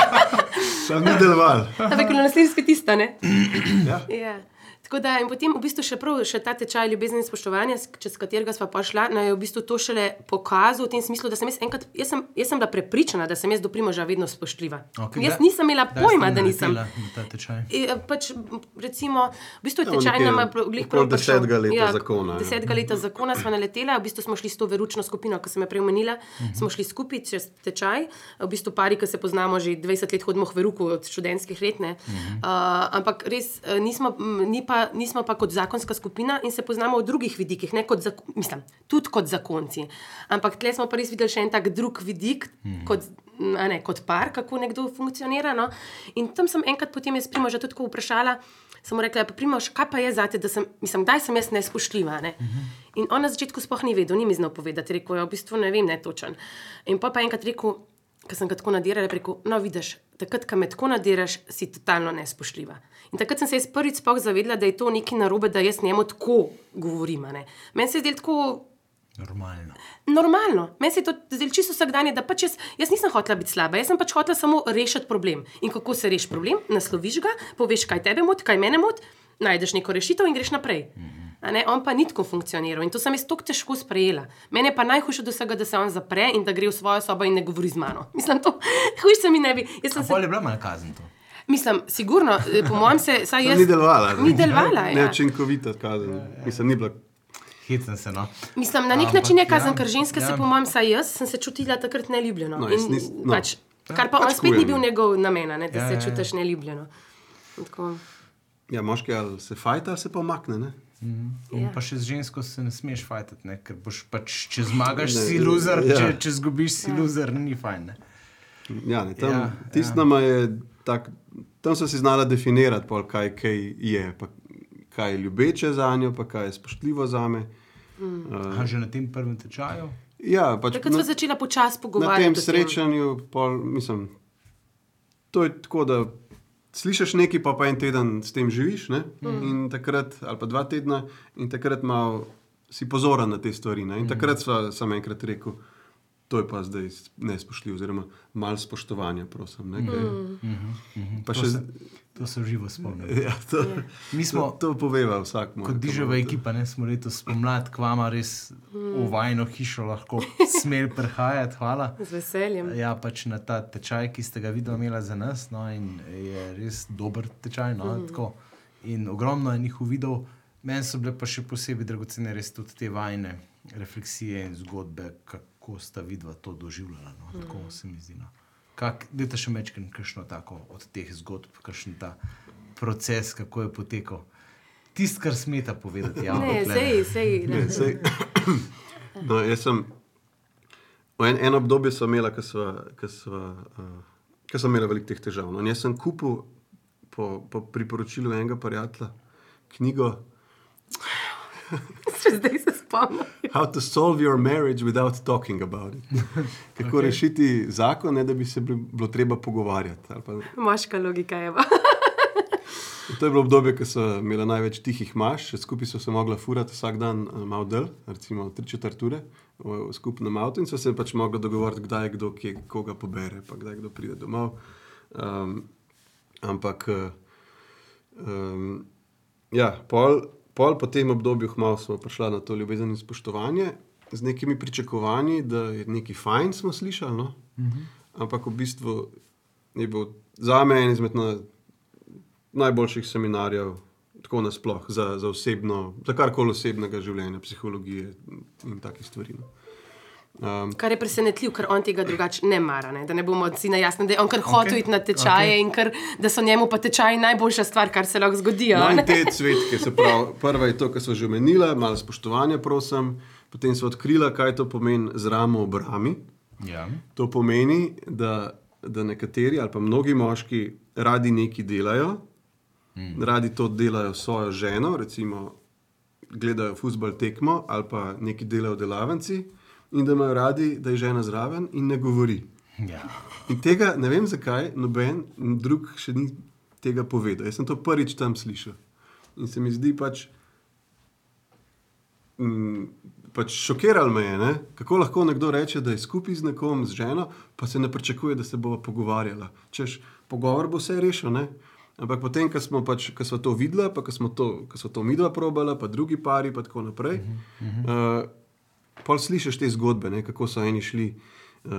Speaker 2: Sam ni deloval.
Speaker 3: ampak na naslednji tista, ne?
Speaker 2: Ja.
Speaker 3: Ja. Tako da, in potem v bistvu še prav še ta tečaj ljubezni in spoštovanja, s- čez katerega smo pa šla, nam je v bistvu to šele pokazal v tem smislu, da sem jaz enkrat, jaz sem, jaz sem bila prepričana, da sem jaz do primoža vedno spoštljiva.
Speaker 1: Okej,
Speaker 3: jaz
Speaker 1: kdaj-
Speaker 3: nisem imela
Speaker 1: kdaj
Speaker 3: pojma, da nisem.
Speaker 1: ta tečaj?
Speaker 3: E, pač, m, recimo, v bistvu je
Speaker 2: Ja,
Speaker 3: tečaj nama glih prav
Speaker 2: desetega leta zakona, ja.
Speaker 3: Desetega leta zakona smo naletela, v bistvu smo šli s to veručno skupino, ki sem jo prej omenila, uh -huh. smo šli skupaj čez tečaj, v bistvu pari, ki se poznamo že 20 let, hodimo v veruku od študentskih let, ne. uh -huh. uh, ampak res eh, nismo, ni pa, nismo pa kot zakonska skupina in se poznamo v drugih vidikih, ne kot, zak- mislim, tudi kot zakonci. Ampak tle smo pa res videli še en tak drug vidik, -huh. kot, ne, kot par, kako nekdo funkcionira. No? In tam sem enkrat potem jaz primoža tudi vprašala, sem mu rekla, "Ja, pa primož, kaj pa je zate, da sem, mislim, kdaj sem jaz nespoštljiva. Ne? Uh -huh. In on na začetku sploh ni vedel, ni mi znal povedati, rekel je, v bistvu ne vem, ne točen. In pa pa enkrat rekel, ker sem ga tako nadirala, rekel, no vidiš, takrat, ko me tako nadiraš, si totalno nespoštljiva. In takrat sem se jaz prvič sploh zavedla, da je to nekaj narobe, da jaz njemu tako govorim. Meni se je zdelo tako
Speaker 1: Normalno.
Speaker 3: Normalno, meni se je to zdelo čisto vsakdanje, da pač jaz, jaz nisem hotela biti slaba, jaz sem pač hotela samo rešiti problem. In kako se reši problem? Nasloviš ga, poveš, kaj tebe moti, kaj mene moti, najdeš neko rešitev in greš naprej. A Ne, on pa ni tako funkcioniral in to sem jaz tako težko sprejela. Mene je pa najhujše od vsega, da se on zapre in da gre v svojo sobo in ne govori z mano. Mislim, to hujše mi ne bi. Jaz sem se,
Speaker 1: bila malo kazen to.
Speaker 3: Mislim, sigurno, eh, po mojem se, saj jaz.
Speaker 2: Ni delovala.
Speaker 3: Ni delovala, ja.
Speaker 2: Neučinkovita kazen. Mislim, ni bila.
Speaker 1: Hecam se, no.
Speaker 3: Mislim, na nek
Speaker 1: Ampak
Speaker 3: način je
Speaker 1: ja,
Speaker 3: kazen, ker ženske
Speaker 1: ja.
Speaker 3: se, po mojem, saj jaz sem se čutila takrat neljubljeno.
Speaker 2: No,
Speaker 3: In
Speaker 2: nis- no.
Speaker 3: pač, kar pa on
Speaker 2: Pač
Speaker 3: spet ni bil njegov namen, ne, da
Speaker 1: Ja,
Speaker 3: se
Speaker 1: ja, ja.
Speaker 3: čutiš neljubljeno. Tako,
Speaker 2: Ja, moški ali se fajta ali se pa umakne. Ne?
Speaker 1: In
Speaker 3: Ja.
Speaker 1: pa še z žensko se ne smeš fajtati, ne? ker boš pač, če zmagaš,
Speaker 2: Ne,
Speaker 1: si loser,
Speaker 2: ja.
Speaker 1: če, če zgubiš, si loser, ni fajn. Ne?
Speaker 2: Ja, ne, tam,
Speaker 1: Ja,
Speaker 2: ja, tist
Speaker 1: ja.
Speaker 2: ja. je tak, tam so si znala definirati, pol, kaj, kaj je, pa kaj je ljubeče za njo, pa kaj je spoštljivo za me.
Speaker 1: A že na tem prvem tečaju?
Speaker 2: Ja, pač
Speaker 3: takrat smo začeli počasi
Speaker 2: na
Speaker 3: pogovarjati. o tem.
Speaker 2: srečanju, pol, mislim, to je tako, da slišiš nekaj, pa pa en teden s tem živiš, ne? in takrat, ali pa dva tedna, in takrat malo si pozoren na te stvari. Ne? In takrat sva, sem enkrat rekel, to je pa zdaj nespoštljivo, oziroma malo spoštovanja, prosim. Ne, kaj, pa
Speaker 1: To
Speaker 2: še,
Speaker 1: se, to se živo spomnim.
Speaker 2: ja, to,
Speaker 1: Mi smo,
Speaker 2: to, to poveva vsak moj.
Speaker 1: kot diževa ekipa, ne smo letos spomladi k vama res v vajno hišo lahko smeli prihajati. Hvala.
Speaker 3: Z veseljem.
Speaker 1: Ja, pač na ta tečaj, ki ste ga videli, imela za nas, no, in je res dober tečaj. No, mm. In ogromno je njihov videl, meni so bile pa še posebej dragocene res tudi te vajne refleksije in zgodbe, kako sta vidva to doživljala. No, tako mm. se mi zdi. No. Dajte še mečken, kakšno tako od teh zgodb, kakšen ta proces, kako je potekal. Tisto, kar smeta povedati. javno
Speaker 3: Ne, sej, sej.
Speaker 2: Ne, sej, no, jaz sem. v En, eno obdobje sem imela, uh, ko sem imela veliko teh težav. No, in jaz sem kupil po, po priporočilu enega prijatelja knjigo
Speaker 3: Še zdaj se spomnim.
Speaker 2: How to solve your marriage without talking about it. Kako okay. rešiti zakon, ne da bi se bi- bilo treba pogovarjati. Pa,
Speaker 3: Moška logika je.
Speaker 2: to je bilo obdobje, ko so imeli največ tihih maš, skupaj so se mogla furati vsak dan eh, malo del, recimo tri četrt ure v, v skupnem avtu in so se pač mogli dogovoriti, kdaj kdo kje, koga pobere, pa kdaj kdo pride domov. Um, ampak, um, ja, pol, pol po tem obdobju hmalo smo prišli na to ljubezen in spoštovanje z nekimi pričakovanji, da je nekaj fajn, smo slišali. No? Ampak v bistvu je bil za me en izmed na, najboljših seminarjev, tako nasploh, za, za osebno, za karkoli osebnega življenja, psihologije in takih stvari. No. Um,
Speaker 3: Kar je presenetljivo, ker on tega drugače ne mara. Ne? Da ne bomo si na jasno, da je on kar okay. hotel iti na tečaje okay. in kar, da so njemu pa tečaji najboljša stvar, kar se lahko zgodi.
Speaker 2: no, te cvetke, se pravi, prva je to, kar smo že omenili, malo spoštovanja, prosim. Potem so odkrila, kaj to pomeni z ramo ob rami.
Speaker 1: Ja.
Speaker 2: To pomeni, da, da nekateri ali pa mnogi moški radi nekaj delajo, mm. radi to delajo s svojo ženo, recimo gledajo futbol tekmo ali pa nekaj delajo v delavnici, in da imajo radi, da je žena zraven in ne govori.
Speaker 1: Ja.
Speaker 2: In tega ne vem, zakaj noben drug še ni tega povedal. Jaz sem to prvič tam slišal. In se mi zdi pač. Mm, pač šokiralo me je, ne? kako lahko nekdo reče, da je skupaj z nekom, z ženo, pa se ne pričakuje, da se bo pogovarjala. Češ, pogovor bo vse rešil. Ne? Ampak potem, ko smo, pač, ko smo to videli, pa ko smo to, ko smo to midva probala, pa drugi pari, pa tako naprej. Uh -huh. uh, Pol slišiš te zgodbe, ne, kako so eni šli uh,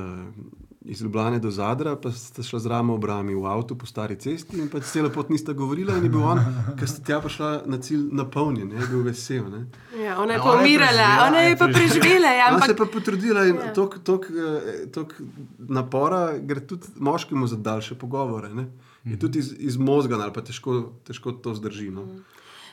Speaker 2: iz Ljubljana do Zadra, pa sta šla z ramo obrami v avtu po stari cesti in pač celo pot nista govorila, in je bil on, ker sta tja prišla na cilj napolnjen, ne, je bil vesel. Ne.
Speaker 3: Ja, ona je
Speaker 1: Ja,
Speaker 3: pa
Speaker 1: ona je
Speaker 3: umirala, ona je
Speaker 1: je
Speaker 3: pa preživela. Ja,
Speaker 2: Ona se je
Speaker 3: ampak,
Speaker 2: pa potrudila in
Speaker 3: Ja.
Speaker 2: ja. toliko napora gre tudi moškemu za daljše pogovore. Ne. Je tudi iz, iz možga, ali pa težko, težko to zdrži. No.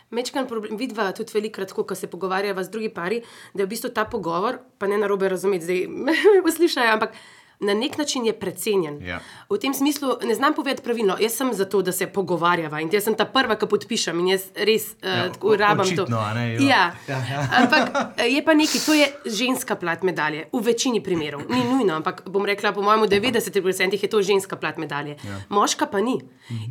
Speaker 3: Mečkan problem, vidva tudi velikrat, ko se pogovarjava z drugimi pari, da je v bistvu ta pogovor, pa ne narobe razumeti, zdaj me poslušajo, ampak na nek način je precenjen.
Speaker 1: Ja.
Speaker 3: V tem smislu ne znam povedati pravilno. Jaz sem za to, da se pogovarjava in jaz sem ta prva, ki podpišem in jaz res
Speaker 1: Ja,
Speaker 3: uh, tako rabim to.
Speaker 1: očitno, ne, jo.
Speaker 3: Ja.
Speaker 1: Ja, ja.
Speaker 3: Ampak eh, je pa nekaj, to je ženska plat medalje, v večini primerov. Ni nujno, ampak bom rekla, po mojem, v 90% je to ženska plat medalje. Ja. Moška pa ni.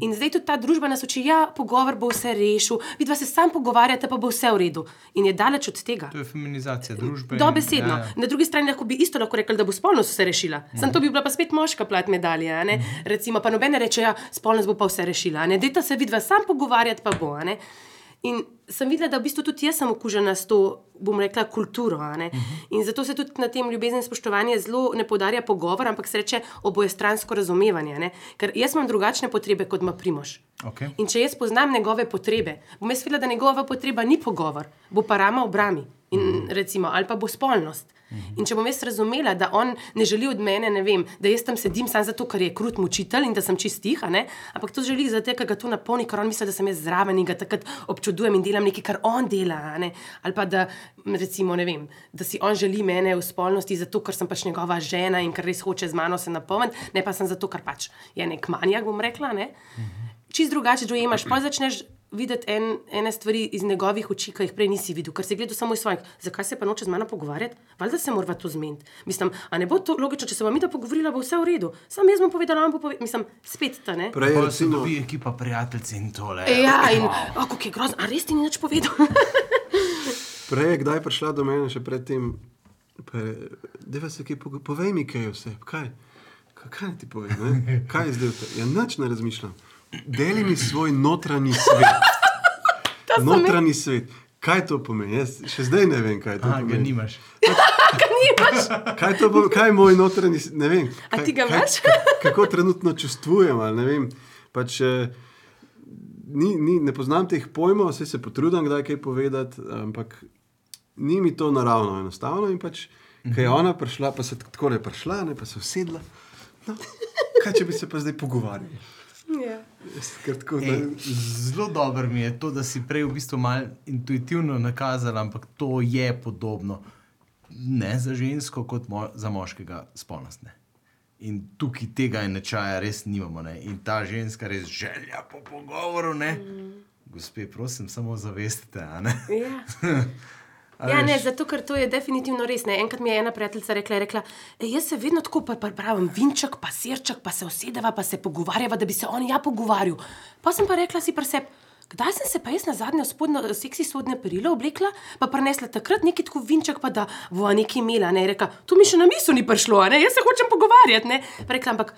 Speaker 3: In zdaj tudi ta družba nas uči, da ja, pogovor bo vse rešil, vidva se sam pogovarjate, pa bo vse v redu. In je daleč od tega.
Speaker 1: To je feminizacija družbe. in-
Speaker 3: Dobesedno.
Speaker 1: Ja,
Speaker 3: Ja,
Speaker 1: ja.
Speaker 3: Na drugi strani lahko bi isto lahko rekli, da bo spolnost vse rešila. Mm. Sam to bi bila pa spet moška plat medalje. a ne. Recimo, pa nobene reče, da ja, spolnost bo pa vse rešila. a ne. Dajte se vidva sam pogovarjati, pa bo. In sem videla, da v bistvu tudi jaz sem okužena s to, bom rekla, kulturo. a ne. In zato se tudi na tem ljubezen in spoštovanje zelo ne podarja pogovor, ampak se reče obojestransko razumevanje. ne. Ker jaz imam drugačne potrebe kot ima Primož.
Speaker 1: Okej.
Speaker 3: In če jaz poznam njegove potrebe, bom jaz videla, da njegova potreba ni pogovor, bo pa rama v in, recimo, ali pa bo spolnost. In če bom jaz razumela, da on ne želi od mene, ne vem, da jaz tam sedim samo zato, ker je krut mučitelj in da sem čist tiha, ne? ampak to želi zato, ker ga to napolni, ker on misli, da sem jaz zraven in ga takrat občudujem in delam nekaj, kar on dela. Ali pa da, recimo, ne vem, da si on želi mene v spolnosti zato, ker sem pač njegova žena in ker res hoče z mano se napolniti, ne pa sem zato, ker pač je nek manjak, bom rekla. Ne? čist drugače dojemaš. Pa začneš videti en, ene stvari iz njegovih oči, ki jih prej nisi videl, ker si gledal samo iz svojih. Zakaj se pa noče z mano pogovarjati? Valjda se mora to zmeniti. Mislim, a ne bo to logično, če se bom mi da pogovorila, bo vse v redu. Sam jaz bom povedala, on bo povedal, mislim, spet ta ne.
Speaker 2: Prej,
Speaker 1: Pa se
Speaker 2: recimo,
Speaker 1: dobi ekipa prijateljic in tole.
Speaker 3: Ja, in oh, kako je grozno, a res ti ni nič povedal.
Speaker 2: prej je kdaj prišla do mene, še predtem, da se kaj pogo- povej mi, kaj vse. Kaj, kaj, ti povem? Ne? Kaj je zdaj? Ja, nič ne razmišljam. Deli mi svoj notranji svet. Notranji svet. Kaj to pomeni? Jaz še zdaj ne vem, kaj to
Speaker 1: Aha, ga
Speaker 2: pomeni.
Speaker 1: nimaš.
Speaker 3: Nimaš.
Speaker 2: Kaj, to pomeni? kaj je moj notranji svet? Ne vem.
Speaker 3: A
Speaker 2: Kaj,
Speaker 3: ti ga imaš?
Speaker 2: kako trenutno čustvujem. ali Ne, vem. pač, eh, ni, ni, ne poznam teh pojmov, vse se potrudim, kdaj kaj povedati, ampak ni mi to naravno, enostavno. In pač, kaj je ona prišla, pa se tako je prišla, ne, pa se usedla. No, kaj če bi se pa zdaj pogovarjali?
Speaker 3: Ja.
Speaker 2: Jaz Ker tako,
Speaker 1: Ej, zelo dobro mi je to, da si prej v bistvu malo intuitivno nakazal, ampak to je podobno. Ne za žensko, kot mo za moškega spolnostne. In tukaj tega nečaja res nimamo. Ne? In ta ženska res želja po pogovoru. Mm. Gospe, prosim, samo zavestite. a ne?
Speaker 3: Ja.
Speaker 1: A
Speaker 3: Ja,
Speaker 1: veš?
Speaker 3: ne, zato ker to je definitivno res. Ne. Enkrat mi je ena prijateljica rekla, je rekla "E, jaz se vedno tako pa- pripravim, vinček, pa sirček, pa se usedeva, pa se pogovarjava, da bi se on ja pogovarjal. Pa sem pa rekla si pri sebi. Kdaj sem se pa jaz na zadnje spodnjo, seksi sodne perilo oblekla, pa prinesla takrat neki tako vinček, pa da bo nekaj imela. Ne, rekla, to mi še na misel ni prišlo, a ne, jaz se hočem pogovarjati. Ne. Pa rekla, ampak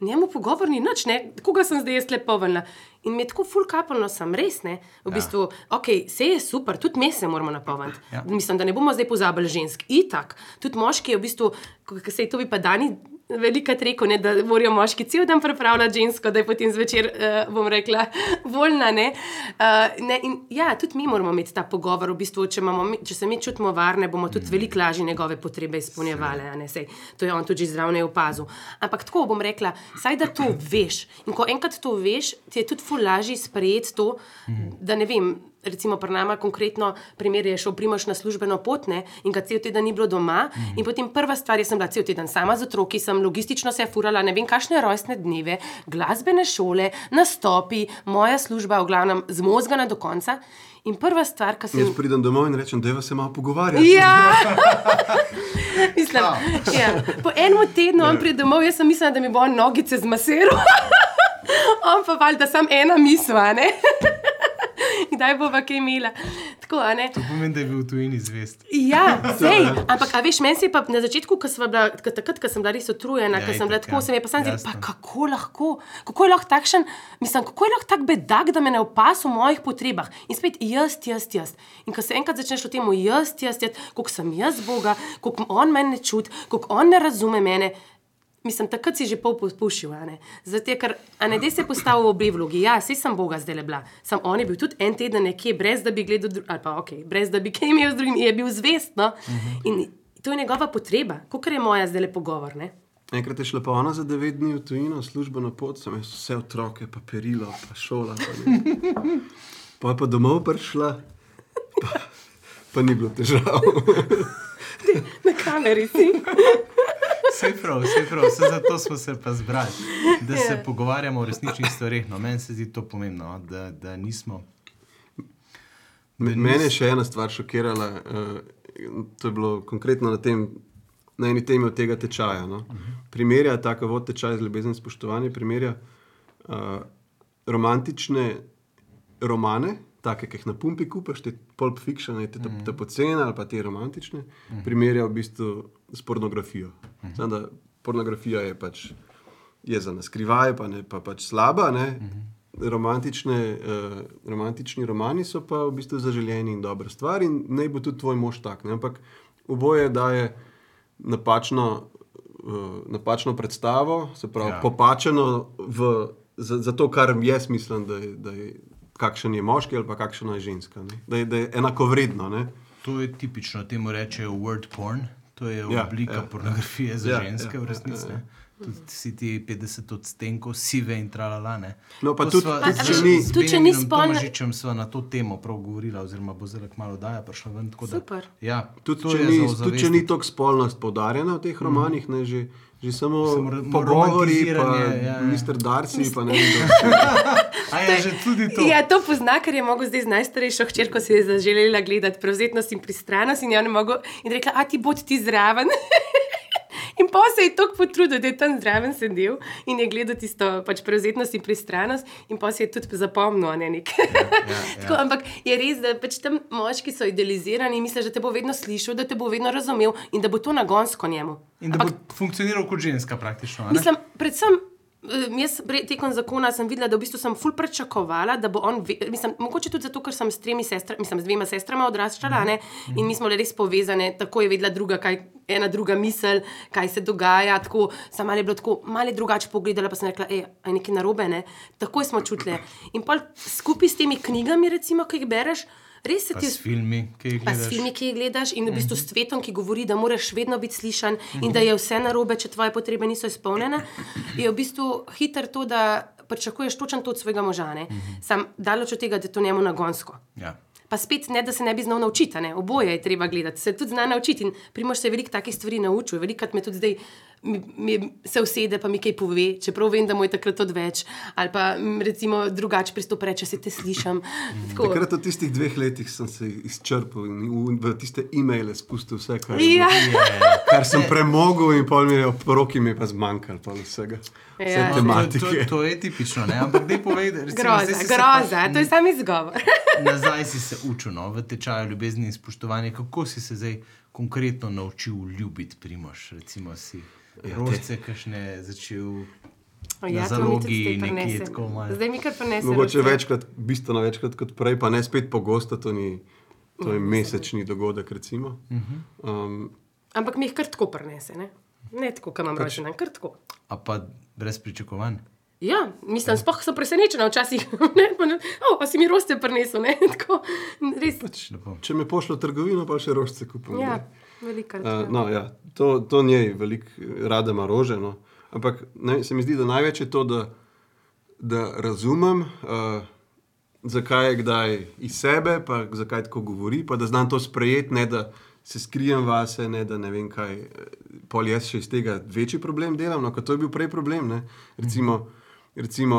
Speaker 3: njemu pogovor ni nič, ne, koga sem zdaj jaz lepo vrnila. In mi je tako fulkapalno, sem res, ne, v bistvu, ok, vse je super, tudi mi se moramo napolniti.
Speaker 1: Ja.
Speaker 3: Mislim, da ne bomo zdaj pozabili žensk. Itak, tudi moški je v bistvu, ko se je to bi pa dani. Veliko rekel, ne, da morajo moški cel dan pripravljati žensko, da je potem zvečer, uh, bom rekla, voljna. Ne? Uh, ne, in, ja, tudi mi moramo imeti ta pogovor. V bistvu, če, imamo, če se mi čutimo varne, bomo tudi mm. veliko lažje njegove potrebe izpolnjevali. saj To je on tudi že zdravje opazil. Ampak tako bom rekla, saj da to veš. In ko enkrat to veš, ti je tudi ful lažje sprejeti to, mm. da ne vem. Recimo, pri nama konkretno primer je šel Primoš na službeno pot ne, in ga cel teden ni bilo doma. Mm. In potem prva stvar, jaz sem bila cel teden sama z otroki, sem logistično se furala, ne vem, kakšne rojstne dneve, glasbene šole, nastopi, moja služba, v glavnem, zmozgana do konca. In prva stvar, ki sem
Speaker 2: jaz pridem domov in rečem, da se malo pogovarjati.
Speaker 3: Ja, mislim, ja. Po enem tednu on pride domov, jaz sem mislila, da mi bo nogice zmasiral. on pa valjda sam ena misla, ne. Kdaj bo pa kaj imela? Tako.
Speaker 1: To pomeni, da je bil tujini zvest.
Speaker 3: Ja, sej, ampak veš, meni se je pa na začetku, ko sem bila, takrat, ko sem bila res utrujena,
Speaker 1: Ja,
Speaker 3: ko sem bila tako,
Speaker 1: ja.
Speaker 3: se mi je pa sam
Speaker 1: Jasno.
Speaker 3: pa kako lahko, kako je lahko takšen, mislim, kako je lahko tak bedak, da me ne opasa v mojih potrebah. In spet jaz, jaz, jaz. In ko se enkrat začneš o tem, jaz, jaz, jaz, koliko sem jaz Boga, koliko on mene ne čuti, koliko on ne razume mene. Mislim, takrat si že pol ne. Zato, ker ne dej se postavil v obe vlogi. Ja, sej sem Boga zdaj le bila. Sam on je bil tudi en teden nekje, brez da bi gledal, ali pa ok, brez da bi kaj imel z drugim, je bil zvest. No? Uh -huh. In to je njegova potreba, kot je moja zdaj le pogovor. Ne?
Speaker 2: Enkrat je šla pa ona za devet dni v tujino, službeno pot, sem jaz vse otroke, pa perilo, pa šola. Pa, pa je pa domov prišla, pa, pa ni bilo težav.
Speaker 3: Na kameri si.
Speaker 1: Vse prav, vse prav, vse zato smo se pa zbrali, da se
Speaker 3: Ja.
Speaker 1: pogovarjamo o resničnih stvareh. No, meni se zdi to pomembno, no, da, da nismo.
Speaker 2: Me- Mene je še ena stvar šokirala. Uh, to je bilo konkretno na, tem, na eni temi od tega tečaja. No. Primerja tako vod tečaj z ljubezen in spoštovanje, primerja uh, romantične romane, take, ki jih na pumpi kupaš, te pulp fiction, te, te, te pocene ali pa te romantične, primerja v bistvu s pornografijo. Znam, da pornografija je pač je za naskrivaj, pa, ne, pa pač slaba. Ne. Romantične, uh, romantični romani so pa v bistvu zaželjeni in dobra stvar, in naj bo tudi tvoj mož tak. Ne? Ampak oboje daje napačno, uh, napačno predstavo, se pravi,
Speaker 1: Ja.
Speaker 2: popačeno v, za, za to, kar jaz mislim, da je, da je kakšen je moški ali kakšna je ženska. Ne? Da je, da je enako vredno. Ne?
Speaker 1: To je tipično, temu rečejo word porn, to je
Speaker 2: Ja,
Speaker 1: oblika
Speaker 2: ja.
Speaker 1: pornografije za
Speaker 2: Ja,
Speaker 1: ženske,
Speaker 2: ja,
Speaker 1: v resnici.
Speaker 2: ja, ja.
Speaker 1: Tudi si ti 50 odstenkov sive in tralala. Ne.
Speaker 2: No, pa
Speaker 1: To
Speaker 2: tudi-
Speaker 1: sva
Speaker 2: tudi
Speaker 1: z-
Speaker 2: če ni-
Speaker 3: tudi če ni
Speaker 1: Benjaminom
Speaker 3: spolna-
Speaker 1: Tomažičem sva na to temo prav govorila, oziroma bo zelo malo daja prišla ven. tako da-
Speaker 3: Super.
Speaker 1: Ja,
Speaker 2: Tudi,
Speaker 1: to
Speaker 2: če ni, tudi če ni tako spolnost poudarjena v teh romanih, ne, že, že samo,
Speaker 1: Samo
Speaker 2: pogovori, pa
Speaker 1: ja, ja.
Speaker 2: Mr. Darcy, pa ne vem, kdo.
Speaker 1: A je že tudi to.
Speaker 3: Ja, to pozna, ker je mogel zdaj z najstarejšo hčerko si je zaželela gledati prevzetnost in pristranost in je ona mogel in rekla, a ti bod ti zraven. In pa se je tako potrudil, da je tam zraven sedel in je gledal tisto pač prevzetnost in pristranost, in pa se je tudi zapomnil, ne nekaj.
Speaker 1: ja.
Speaker 3: Tako, ampak je res, da pač tam moški so idealizirani in misliš, da te bo vedno slišal, da te bo vedno razumel in da bo to nagonsko njemu.
Speaker 1: In da bo funkcioniral kot ženska, praktično. ne?
Speaker 3: Mislim, predvsem. Jaz tekom zakona sem videla, da v bistvu sem ful pričakovala, da bo on, mislim, mogoče tudi zato, ker sem s tremi sestrami, mislim, z dvema sestrama odraščala ne, in mi smo bile res povezane, tako je vedela druga, kaj, ena druga misel, kaj se dogaja. Tako, sem malo je bilo tako, malo drugače pogledala, pa sem rekla, ej, a je nekaj narobe, ne. Takoj smo čutile. In pol skupaj s temi knjigami, recimo, ki jih bereš, res se ti
Speaker 1: s filmi, ki jih
Speaker 3: Pa s
Speaker 1: gledaš.
Speaker 3: filmi, ki jih gledaš, in v bistvu
Speaker 1: Mhm.
Speaker 3: s svetom, ki govori, da moraš vedno biti slišan in da je vse narobe, če tvoje potrebe niso izpolnjene, je v bistvu hiter to, da pričakuješ točno to od svojega moža. Ne? Sam daleč od tega, da je to njemu nagonsko.
Speaker 1: Ja.
Speaker 3: Pa spet ne, da se ne bi znal naučiti, ne? oboje je treba gledati, se tudi zna naučiti. In Primož se je veliko takih stvari naučil, velikokrat me tudi zdaj mi, mi se usede, pa mi kaj pove, čeprav vem, da mu je takrat odveč, ali pa recimo drugače pristop reče, se te slišam. Tako.
Speaker 2: Takrat v tistih dveh letih sem se izčrpal in v, v tiste e-maile spustil vse, kar,
Speaker 3: Ja.
Speaker 2: je, kar sem premogel, in pol mi je po roki mi je pa zmanjkalo vsega. Vse
Speaker 3: Ja.
Speaker 1: To, to, to je tipično, ne? ampak dej povej, da recimo,
Speaker 3: Groza,
Speaker 1: zdaj si se
Speaker 3: groza,
Speaker 1: pa-
Speaker 3: to je sam izgovor.
Speaker 1: Nazaj si se učil no, v tečaju ljubezni in spoštovanja. Kako si se zdaj konkretno naučil ljubiti, primoš? Recimo si rožce, kašne začel. Na
Speaker 3: Ja,
Speaker 1: zalogi nekje tako malo.
Speaker 3: Zdaj mi kar prenese.
Speaker 2: Mogoče večkrat, bistveno večkrat kot prej, pa ne spet pogosto, to, ni, to je mesečni dogodek. Recimo. Um,
Speaker 3: Ampak mi jih kar tako prenese. Ne, ne tako, kot imam
Speaker 2: Pač-
Speaker 3: rožena, kar tako.
Speaker 1: A pa brez pričakovanj.
Speaker 3: Ja, mislim, sploh sem presenečena včasih. Ne, pa ne, oh, pa si mi roste prinesel, ne, tako. Res.
Speaker 1: Pač
Speaker 2: če me pošlje v trgovino, pa še rožce kupim.
Speaker 3: Ja,
Speaker 2: ne.
Speaker 3: Veliko.
Speaker 2: Uh, no, ja, to, to njej veliko rada ima rože. No. Ampak ne, se mi zdi, da največ je to, da, da razumem, uh, zakaj je kdaj iz sebe, pa zakaj tako govori, pa da znam to sprejeti, ne da se skrijem vase, ne da ne vem kaj. eh, Pol jaz še iz tega večji problem delam, no, kot to je bil prej problem. Ne. Recimo, recimo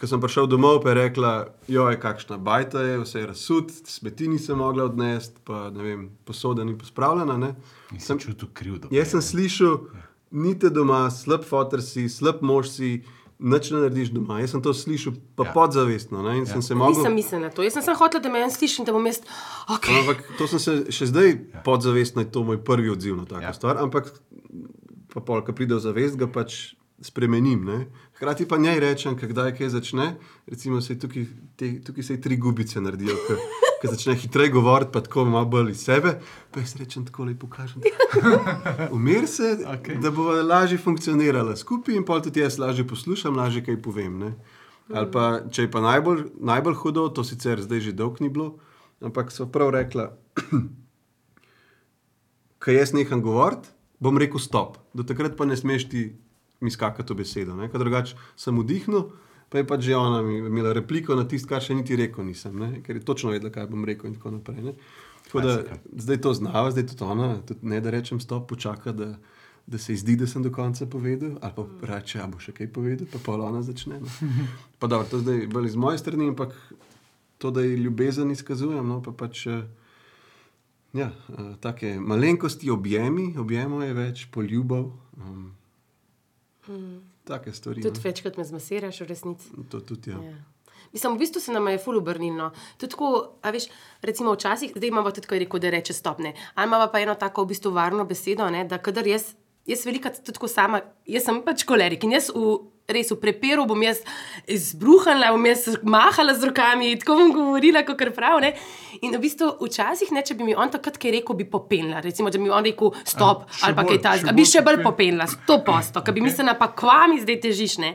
Speaker 2: ko sem prišel domov, pa je rekla, joj, kakšna bajta je, vse je razsud, smeti nisem mogla odnesti, pa ne vem, posoda ni pospravljena. Ne.
Speaker 1: Nisem čutil krivdo.
Speaker 2: Jaz sem slišal, ni te doma, slab fotor si, slab mož si, nič ne narediš doma. Jaz sem to slišal, pa
Speaker 1: Ja.
Speaker 2: ja. podzavestno. Ne? In ja. sem se mogel.
Speaker 3: Nisem mislila na to. Jaz sem samo hotela, da me en sliši in da bom jaz. Okay.
Speaker 2: Ampak to sem se še zdaj ja. podzavestno, je to moj prvi odziv na tako
Speaker 1: Ja.
Speaker 2: ja. stvar. Ampak, pa pol, ko pride v zavest, ga pač spremenim. Ne? Hkrati pa njej rečem, kdaj kaj začne. Recimo, se tukaj, te, tukaj se tri gubice naredijo, ki začne hitreje govoriti, pa tako malo bolj iz sebe. Pa jaz rečem tako lepo, kažem. Umir se, okay. da bo lažje funkcionirala skupaj in pol tudi jaz lažje poslušam, lažje kaj povem. Ne? Ali pa, če je pa najbolj, najbolj hudo, to sicer zdaj že dolgo ni bilo, ampak so prav rekla, kaj jaz neham govoriti, bom rekel stop. Do takrat pa ne smeš ti mi skakati v besedo. ne. Ker drugače sem vdihnil, pa je pač že ona mi imela repliko na tisto, kar še niti rekel nisem, ne? ker je točno vedela, kaj bom rekel in tako naprej. Ne? Tako da zdaj to znava, zdaj tudi ona, tudi ne da rečem stop, počaka, da, da se ji zdi, da sem do konca povedal, ali pa reče, da bo še kaj povedal, pa pa ona začne. No. Pa dobro, to zdaj bolj iz moje strani, ampak to, da ji ljubezen izkazujem, no, pa pač. eh, Ja, uh, take malenkosti, objemi, objemo je več, poljubov. Um, mm. Take stvari.
Speaker 3: Tudi
Speaker 2: no.
Speaker 3: večkrat me zmasiraš, v resnici.
Speaker 2: To tudi, ja.
Speaker 3: Ja. Mislim, v bistvu se nam je ful obrnilo. Tudi tako, a veš, recimo včasih, zdaj imamo tudi, ko je rekel, da reče stopne. Ali imamo pa eno tako v bistvu varno besedo, ne, da kadar jaz, jaz velika tudi tako sama, jaz sem pač kolerik in jaz v, res v preperu bom jaz izbruhala, bom jaz mahala z rokami, tako bom govorila, kot prav. Ne. In v bistvu včasih, ne, če bi mi on takrat kaj rekel, bi popenila. Recimo, če bi mi on rekel stop
Speaker 1: A,
Speaker 3: ali pa
Speaker 1: bolj,
Speaker 3: kaj
Speaker 1: še
Speaker 3: takega, bi še bolj
Speaker 1: popen-
Speaker 3: popenila, sto posto, ker bi
Speaker 1: Okej.
Speaker 3: mislila, pa kvami zdaj težiš. Ne.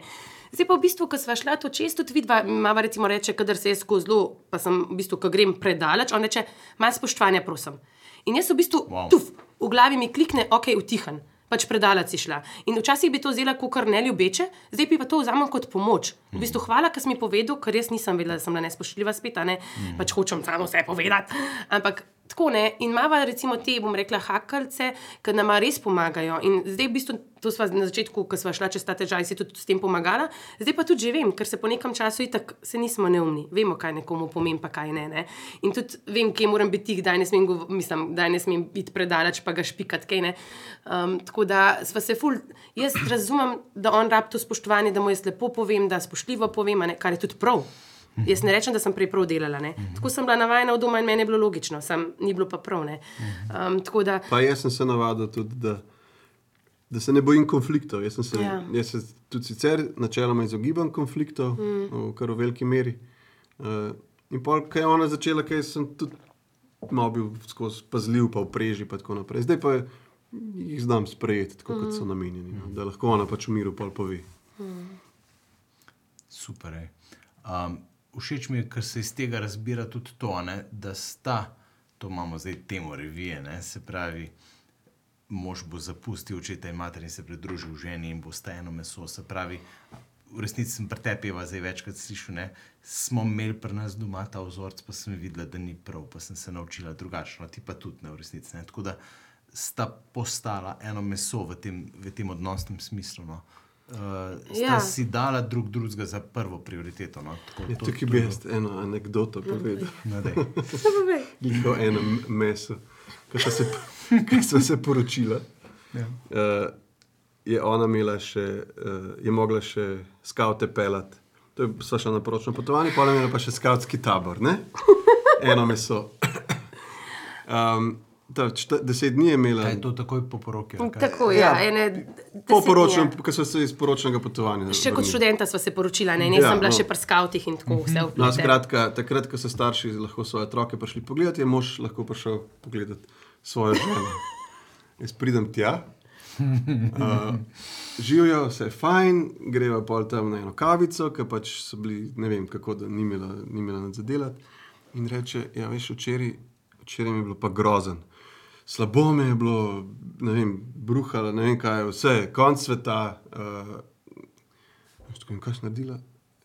Speaker 3: Zdaj pa v bistvu, ko smo šli to čez, tudi vidva, mama recimo reče, kadar se jaz skozi zelo, pa sem v bistvu, ko grem predaleč, on reče, malo spoštovanja, prosim. In jaz v bistvu,
Speaker 1: Wow.
Speaker 3: wow. tuf, v glavi mi klikne, ok, utihan. Pač predaleč si šla. In včasih bi to vzela kot kar ne ljubeče, zdaj bi pa to vzamem kot pomoč. V bistvu hvala, ker si mi povedal, ker res nisem vedela, da sem bila nespoštljiva spet, ne pač hočem samo vse povedati. Ampak tako ne. In mava recimo te, bom rekla, hakalce, ki nam res pomagajo. In zdaj v bistvu, to sva na začetku, ko sva šla čez ta težaj, si tudi s tem pomagala, zdaj pa tudi že vem, ker se po nekem času itak se nismo neumni, vemo, kaj nekomu pomeni, pa kaj ne. ne. In tudi vem, kje moram biti, tih, kdaj ne smem, gov- mislim, kdaj ne smem biti predaleč, pa ga špikati, kaj ne. Um, tako da sva se ful, jaz razumem, da on rab to spoštovanje, da mu jaz lepo povem, da spoštljivo povem, kar je tudi prav. Jaz ne rečem, da sem prej prav delala. Ne. Tako sem bila navajena od doma in meni je bilo logično, sam ni bilo pa prav. ne. Um, tako da,
Speaker 2: Pa jaz sem se navadil tudi, da, da se ne bojim konfliktov. Jaz, sem se,
Speaker 3: Ja.
Speaker 2: jaz se tudi sicer načeloma izogibam konfliktov, mm. v kar v veliki meri. Uh, in pol, kaj je ona začela, kaj sem tudi malo bil skozi pazljiv, pa v preži, pa tako naprej. Zdaj pa jih znam sprejeti, tako kot so namenjeni, no, da lahko ona pač v miru pol pove.
Speaker 1: Super. ej. Um, všeč mi je, ker se iz tega razbira tudi to, ne, da sta, to imamo zdaj temo revije, ne, se pravi, mož bo zapustil očeta in mater in se pridružil ženi in bo sta eno meso. Se pravi, v resnici sem pri tebi pa zdaj večkrat slišal, ne, smo imeli pri nas doma ta vzorc, pa sem videla, da ni prav, pa sem se naučila drugačno, ti pa tudi ne v resnici. Ne. Tako da sta postala eno meso v tem, v tem odnosnem smislu. No. Uh, sta ja. Si dala drug drugega za prvo prioriteto. No. Tako,
Speaker 2: Ja,
Speaker 1: to-
Speaker 2: tukaj
Speaker 1: to
Speaker 2: bi
Speaker 1: je
Speaker 2: jaz eno anegdoto povedal.
Speaker 1: No, daj.
Speaker 2: Liko eno meso, ki smo se, se poročila.
Speaker 1: Ja.
Speaker 2: Uh, je ona imela še, uh, je mogla še skavte pelati. To je sva šla na poročno potovanje, pa je imela pa še skautski tabor, ne? eno meso. Um, ta, čta, deset dni je imela.
Speaker 1: Kaj je to takoj po poroki?
Speaker 3: tako je. Ja,
Speaker 2: Ja,
Speaker 3: ene,
Speaker 2: Po poročnem,
Speaker 3: je.
Speaker 2: ko so se iz poročnega potovanja.
Speaker 3: Še kot
Speaker 2: vrnili.
Speaker 3: študenta sva se poročila, ne, ne
Speaker 2: Ja,
Speaker 3: sem bila
Speaker 2: no.
Speaker 3: še pri skavtih in tako vse
Speaker 2: No,
Speaker 3: vplete.
Speaker 2: skratka, takrat, ko so starši lahko svoje otroke prišli pogledati, je mož lahko prišel pogledati svojo ženo. Jaz pridem tja, uh, živijo, vse je fajn, greva pol tam na eno kavico, ker pač so bili, ne vem kako, da ni imela, ni imela nič za delati. In reče, ja, veš, včeraj, včeraj mi je bilo pa grozen. Slabo mi je bilo, ne vem, bruhala, ne vem kaj, vse, konc sveta. Uh, Tako, kaj si naredila?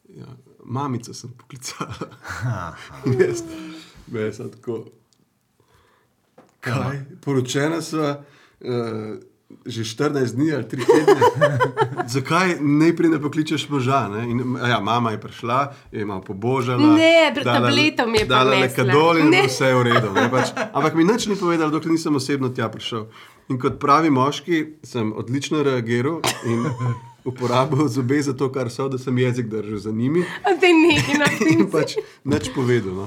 Speaker 2: Ja, mamico sem poklicala. Jaz, jaz sem tako. Kaj? Poročena sva uh, že 14 dni ali 3 tedne. Zakaj najprej ne pokličeš moža? Ne? In, a ja, mama je prišla, je malo pobožala.
Speaker 3: Ne, pred tabletom je
Speaker 2: Dala
Speaker 3: prinesla.
Speaker 2: neka dol in
Speaker 3: Ne.
Speaker 2: vse je v redu. ne, Pač, ampak mi nič ni povedala, dokler nisem osebno tja prišel. In kot pravi moški, sem odlično reagiral in uporabil zobe za to, kar so, da sem jezik držal za njimi
Speaker 3: Zdaj nekaj na
Speaker 2: in
Speaker 3: tem.
Speaker 2: pač nič povedal. No.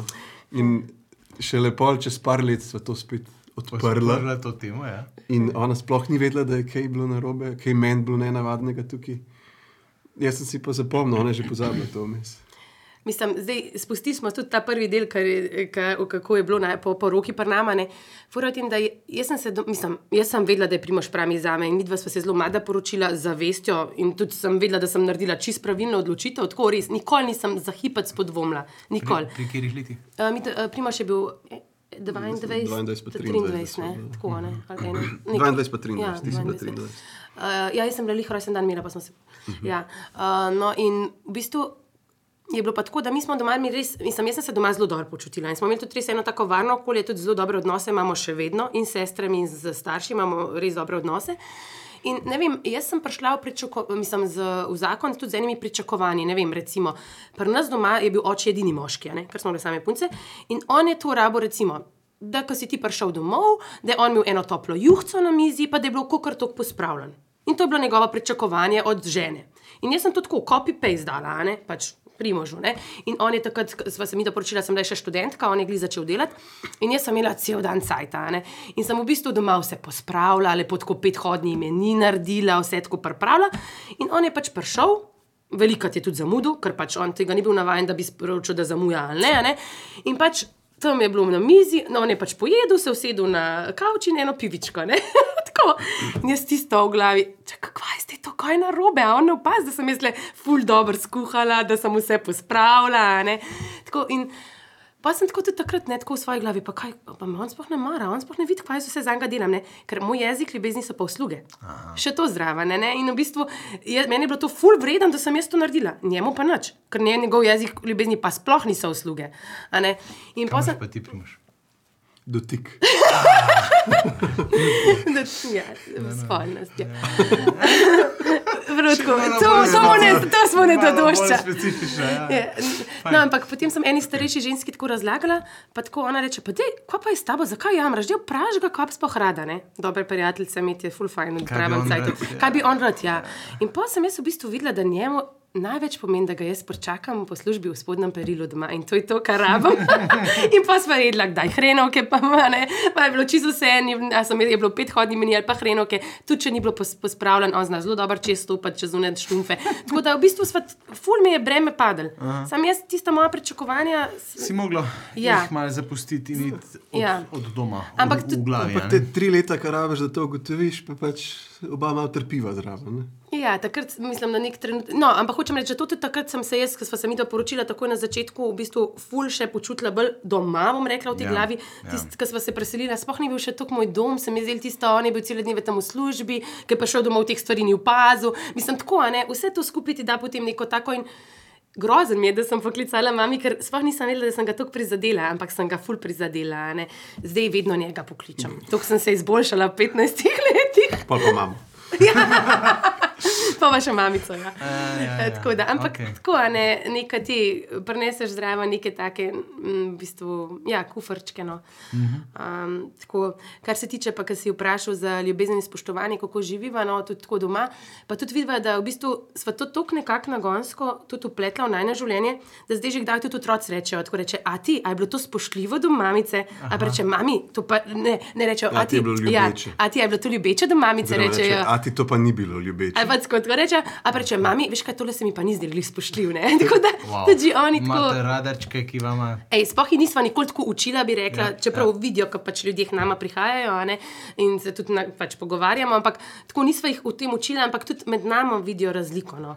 Speaker 2: In še lepo, čez par let smo to spet odprli.
Speaker 1: Odprla to temo, ja.
Speaker 2: In ona sploh ni vedela, da je kaj bilo narobe, kaj meni bilo nenavadnega tukaj. Jaz sem si pa zapomnil, ona je že pozabila to vmes.
Speaker 3: Mislim, zdaj spustili smo tudi ta prvi del, kar je, ka, kako je bilo na, po poroki pri nama. tem, da je, jaz, sem se, do- mislim, jaz sem vedela, da je Primoš pravi za me in midva sva se zelo mlada poročila za vestjo in tudi sem vedela, da sem naredila čist pravilno odločitev, tako res, nikoli nisem za hipec podvomila, nikoli.
Speaker 1: Pri katerih letih?
Speaker 3: Uh, mi, uh, Primoš je bil eh, 22,
Speaker 2: 22 pa
Speaker 3: 23,
Speaker 2: 23,
Speaker 3: ne, tako ne, ali eno.
Speaker 2: 22 pa 23,
Speaker 3: Ja,
Speaker 2: ti si pa
Speaker 3: 22.
Speaker 2: 23.
Speaker 3: Uh, ja, jaz sem bila lih rojsten dan, imela pa smo se. Ja, uh, no, in v bistvu je bilo pa tako, da mi smo doma, mi res, mislim, jaz sem se doma zelo dobro počutila in smo imeli tudi res eno tako varno okolje, tudi zelo dobre odnose imamo še vedno in s sestrami in z starši imamo res dobre odnose. In ne vem, jaz sem prišla v, mislim, z, v zakon tudi z enimi pričakovanji. Ne vem, recimo, pri nas doma je bil oče edini moški, ne, ker smo bili same punce. In on je to rabo, recimo. Da, ko si ti prišel domov, da je on imel eno toplo juhco na mizi, pa da je bilo kar tako pospravljen. In to je bilo njegovo pričakovanje od žene. In jaz sem to tako copy-paste dala, ne pač primožu. Ne? In on je takrat, sva se mi doporočila, sem bila še študentka, on je gli začel delati. In jaz sem imela cel dan cajt. a ne. In sem v bistvu doma vse pospravila, lepo tako pet hodni meni naredila, vse tako pripravila. In on je pač prišel. Velikrat je tudi zamudil, ker pač on tega ni bil navaden, da bi sporočil, da zamuja ali ne. ne. In pač tam je bilo na mizi, no, on je pač pojedel, se usedel na kavč in eno pivičko. ne. Tako. In jaz tisto v glavi, čakaj, kaj je to, kaj je narobe, a on ne opazi, da sem jaz le ful dobro skuhala, da sem vse pospravila. ne. Tako, in pa sem tako tudi takrat ne tako v svoji glavi, pa kaj, pa me on sploh ne mara, on sploh ne vidi, kaj vse za njega delam, ne. ker moj jezik ljubezni so pa usluge. Aha. Še to zraven. ne, ne. In v bistvu je, meni je bilo to ful vreden, da sem jaz to naredila, njemu pa nič, ker nje- njegov jezik ljubezni pa sploh niso usluge. ne. In pa sem.
Speaker 1: pa ti primoš?
Speaker 2: Dotik.
Speaker 3: Ja, spolnost. Ja. Prav tako, to, to, ne, to smo ne dodošča.
Speaker 1: Ja.
Speaker 3: Je, No, ampak potem sem eni starejši ženski tako razlagala, pa tako ona reče: pa, dej, Kaj pa je s tabo, zakaj jamraš, že vprašaj ga, pa sploh rada, ne? Dobre prijateljice, imeti je full fajn, pravim cajt.
Speaker 1: ja.
Speaker 3: Kaj bi on rad, ja. In pa sem jaz v bistvu videla, da njemu. Največ pomeni, da ga jaz počakam po službi v spodnjem perilu doma in to je to, kar rabim. in pa smo jedli, kdaj hrenovke, pa, ne, pa je bilo čisto vse, sem, je bilo pet hodnih meni ali pa hrenovke, tudi če ni bilo pos, pospravljeno, on zna zelo dobro čez stopiti, čez unet štumfe. Tako da v bistvu sva, ful mi je breme padel. Sam jaz tista moja pričakovanja.
Speaker 1: Si mogla
Speaker 3: Ja.
Speaker 1: jih malo zapustiti in iti od,
Speaker 3: Ja.
Speaker 1: od doma,
Speaker 3: Ampak
Speaker 1: v, v
Speaker 3: tudi-
Speaker 1: glavi.
Speaker 2: Pa
Speaker 1: a
Speaker 2: te tri leta, kar rabiš, da to ugotoviš, pa pač oba malo trpiva zraven. Ne?
Speaker 3: Ja, takrat mislim, da nek trenutek. No, ampak hočem reči, da tudi takrat sem se jaz, ko smo se mi to poročila, takoj na začetku, v bistvu ful še počutila bolj doma, bom rekla v tej
Speaker 1: Ja,
Speaker 3: ja, glavi.
Speaker 1: ja.
Speaker 3: Tist, ko smo se preselili, sploh ni bil še tako moj dom, se mi je zdel tisto, on je bil cel dneve tam v službi, ki je prišel domov teh stvari ni opazil. Mislim, tako, a ne, vse to skupaj ti da potem neko tako in. Grozen mi je, da sem poklicala mami, ker sploh nisem vedela, da sem ga tako prizadela, ampak sem ga ful prizadela. ne. Zdaj vedno njega pokličem. Tako sem se izboljšala v 15 letih.
Speaker 2: Pol pa imamo.
Speaker 3: Pa pa še mamico. Ja.
Speaker 1: ja, ja.
Speaker 3: Eh, Tako da, ampak okay. tako, a ne, nekaj ti prineseš zraven neke take, mm, v bistvu, ja, kufrčke. No. Um, tako, kar se tiče, pa, kar si vprašal za ljubezen in spoštovanje, kako živiva, no, tudi tako doma, pa tudi vidiva, da v bistvu sva to tako nekako nagonsko tudi upletla v najno življenje, da zdaj že kdaj tudi otroci rečejo, tako reče, a ti, a je bilo to spoštljivo do mamice, a pa reče, mami, to pa ne, ne rečejo,
Speaker 2: A
Speaker 3: a
Speaker 2: ti je bilo
Speaker 3: ja,
Speaker 2: ljubeče."
Speaker 3: a ti a je bilo to ljubeče do mamice,
Speaker 2: reče,
Speaker 3: rečejo.
Speaker 2: A ti to pa ni bilo ljubeče.
Speaker 3: Ali pa tako tako reče, a pa reče, mami, veš kaj, tole se mi pa ni zdelo spoštljivo. ne." Tako da
Speaker 1: Wow.
Speaker 3: tudi oni tako.
Speaker 1: Imate radarčke, ki vam.
Speaker 3: Ej, sploh jih nisva nikoli tako učila, bi rekla,
Speaker 1: Ja,
Speaker 3: čeprav ja. vidijo, ko pač ljudje k nama prihajajo ne, in se tudi na, pač pogovarjamo. Ampak tako nisva jih v tem učila, ampak tudi med nami vidijo razliko. No.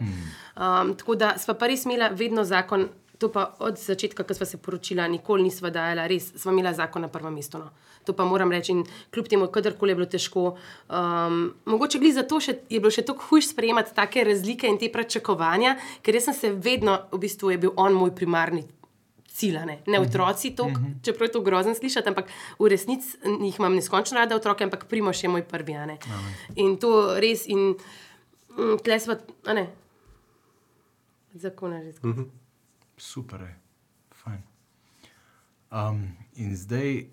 Speaker 3: Um, tako da sva pa res imela vedno zakon. To pa od začetka, ko smo se poročila, nikoli nisva dajala, res smo imela zakon na prvem mestu. No. To pa moram reči, in kljub temu, kadarkoli je bilo težko. Um, mogoče gli zato še, je bilo še tako hujš sprejemati take razlike in te pričakovanja, ker jaz sem se vedno, v bistvu je bil on moj primarni cilj, a ne, ne otroci, tok, čeprav je to grozno slišati, ampak v resnici jih imam neskončno rada otroke, ampak primoš je moj prvi. a ne. In to res, in mm, tle smo, a ne, zakona že skozi.
Speaker 1: Super je, fajn. In zdaj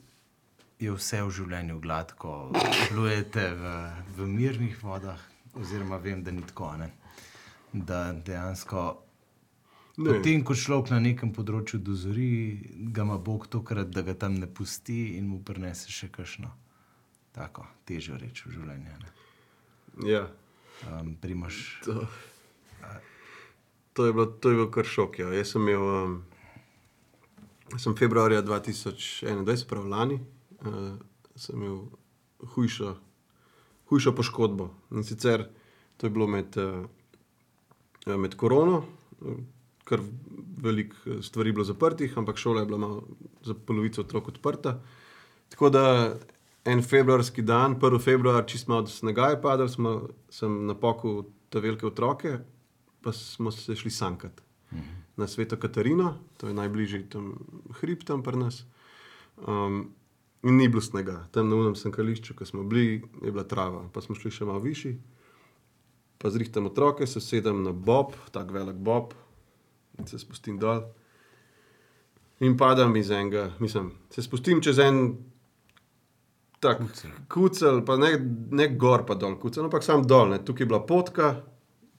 Speaker 1: je vse v življenju gladko, plujete v, v mirnih vodah, oziroma vem, da ni tako. Ne? Da dejansko, potem ko človek na nekem področju dozori, ga ima Bog tokrat, da ga tam ne pusti in mu prinese še kakšno tako težjo reč v življenju. ne.
Speaker 2: Ja.
Speaker 1: Primaš,
Speaker 2: To, je bilo, to je bil kar šok. Ja. Jaz sem imel, um, sem februarja 2021, prav lani, uh, sem imel hujšo, hujšo poškodbo. In sicer to je bilo med, uh, med korono, uh, kar veliko eh, stvari je bilo zaprtih, ampak šola je bila za polovico otrok odprta. Tako da en februarski dan, 1. februar, čist malo snega je padal, smo, sem napokal te velike otroke, pa smo se šli sankat mhm. na sveto Katarino, to je najbližji tam hrib tam pri nas. Um, in ni bilo snega, tam na unem sankališču, ko smo bili, je bila trava, pa smo šli še malo višji. pa zrihtam otroke, se sedem na bob, tako velik bob, in se spustim dol. In padam iz enega, mislim, se spustim čez en tak kucel, pa ne, ne gor, pa dol, kucel, ampak sam dol, ne. tukaj je bila potka,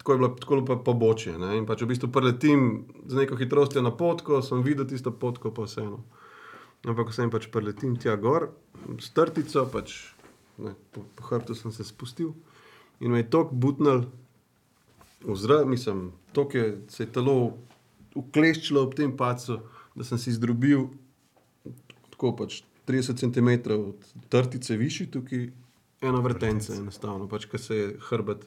Speaker 2: tako je bilo tako pa pobočje. Ne. In pač v bistvu preletim z neko hitrostjo na potko, sem videl tisto potko, pa vseeno. Ampak sem pač preletim tja gor, s trtico, pač, ne, po, po hrbtu sem se spustil in me je tok butnil, oziroma, mislim, tok je se je telo ukleščilo ob tem pacu, da sem si zdrobil tako pač 30 cm od trtice višji, tukaj ena vrtenca, enostavno, pač, ker se je hrbet.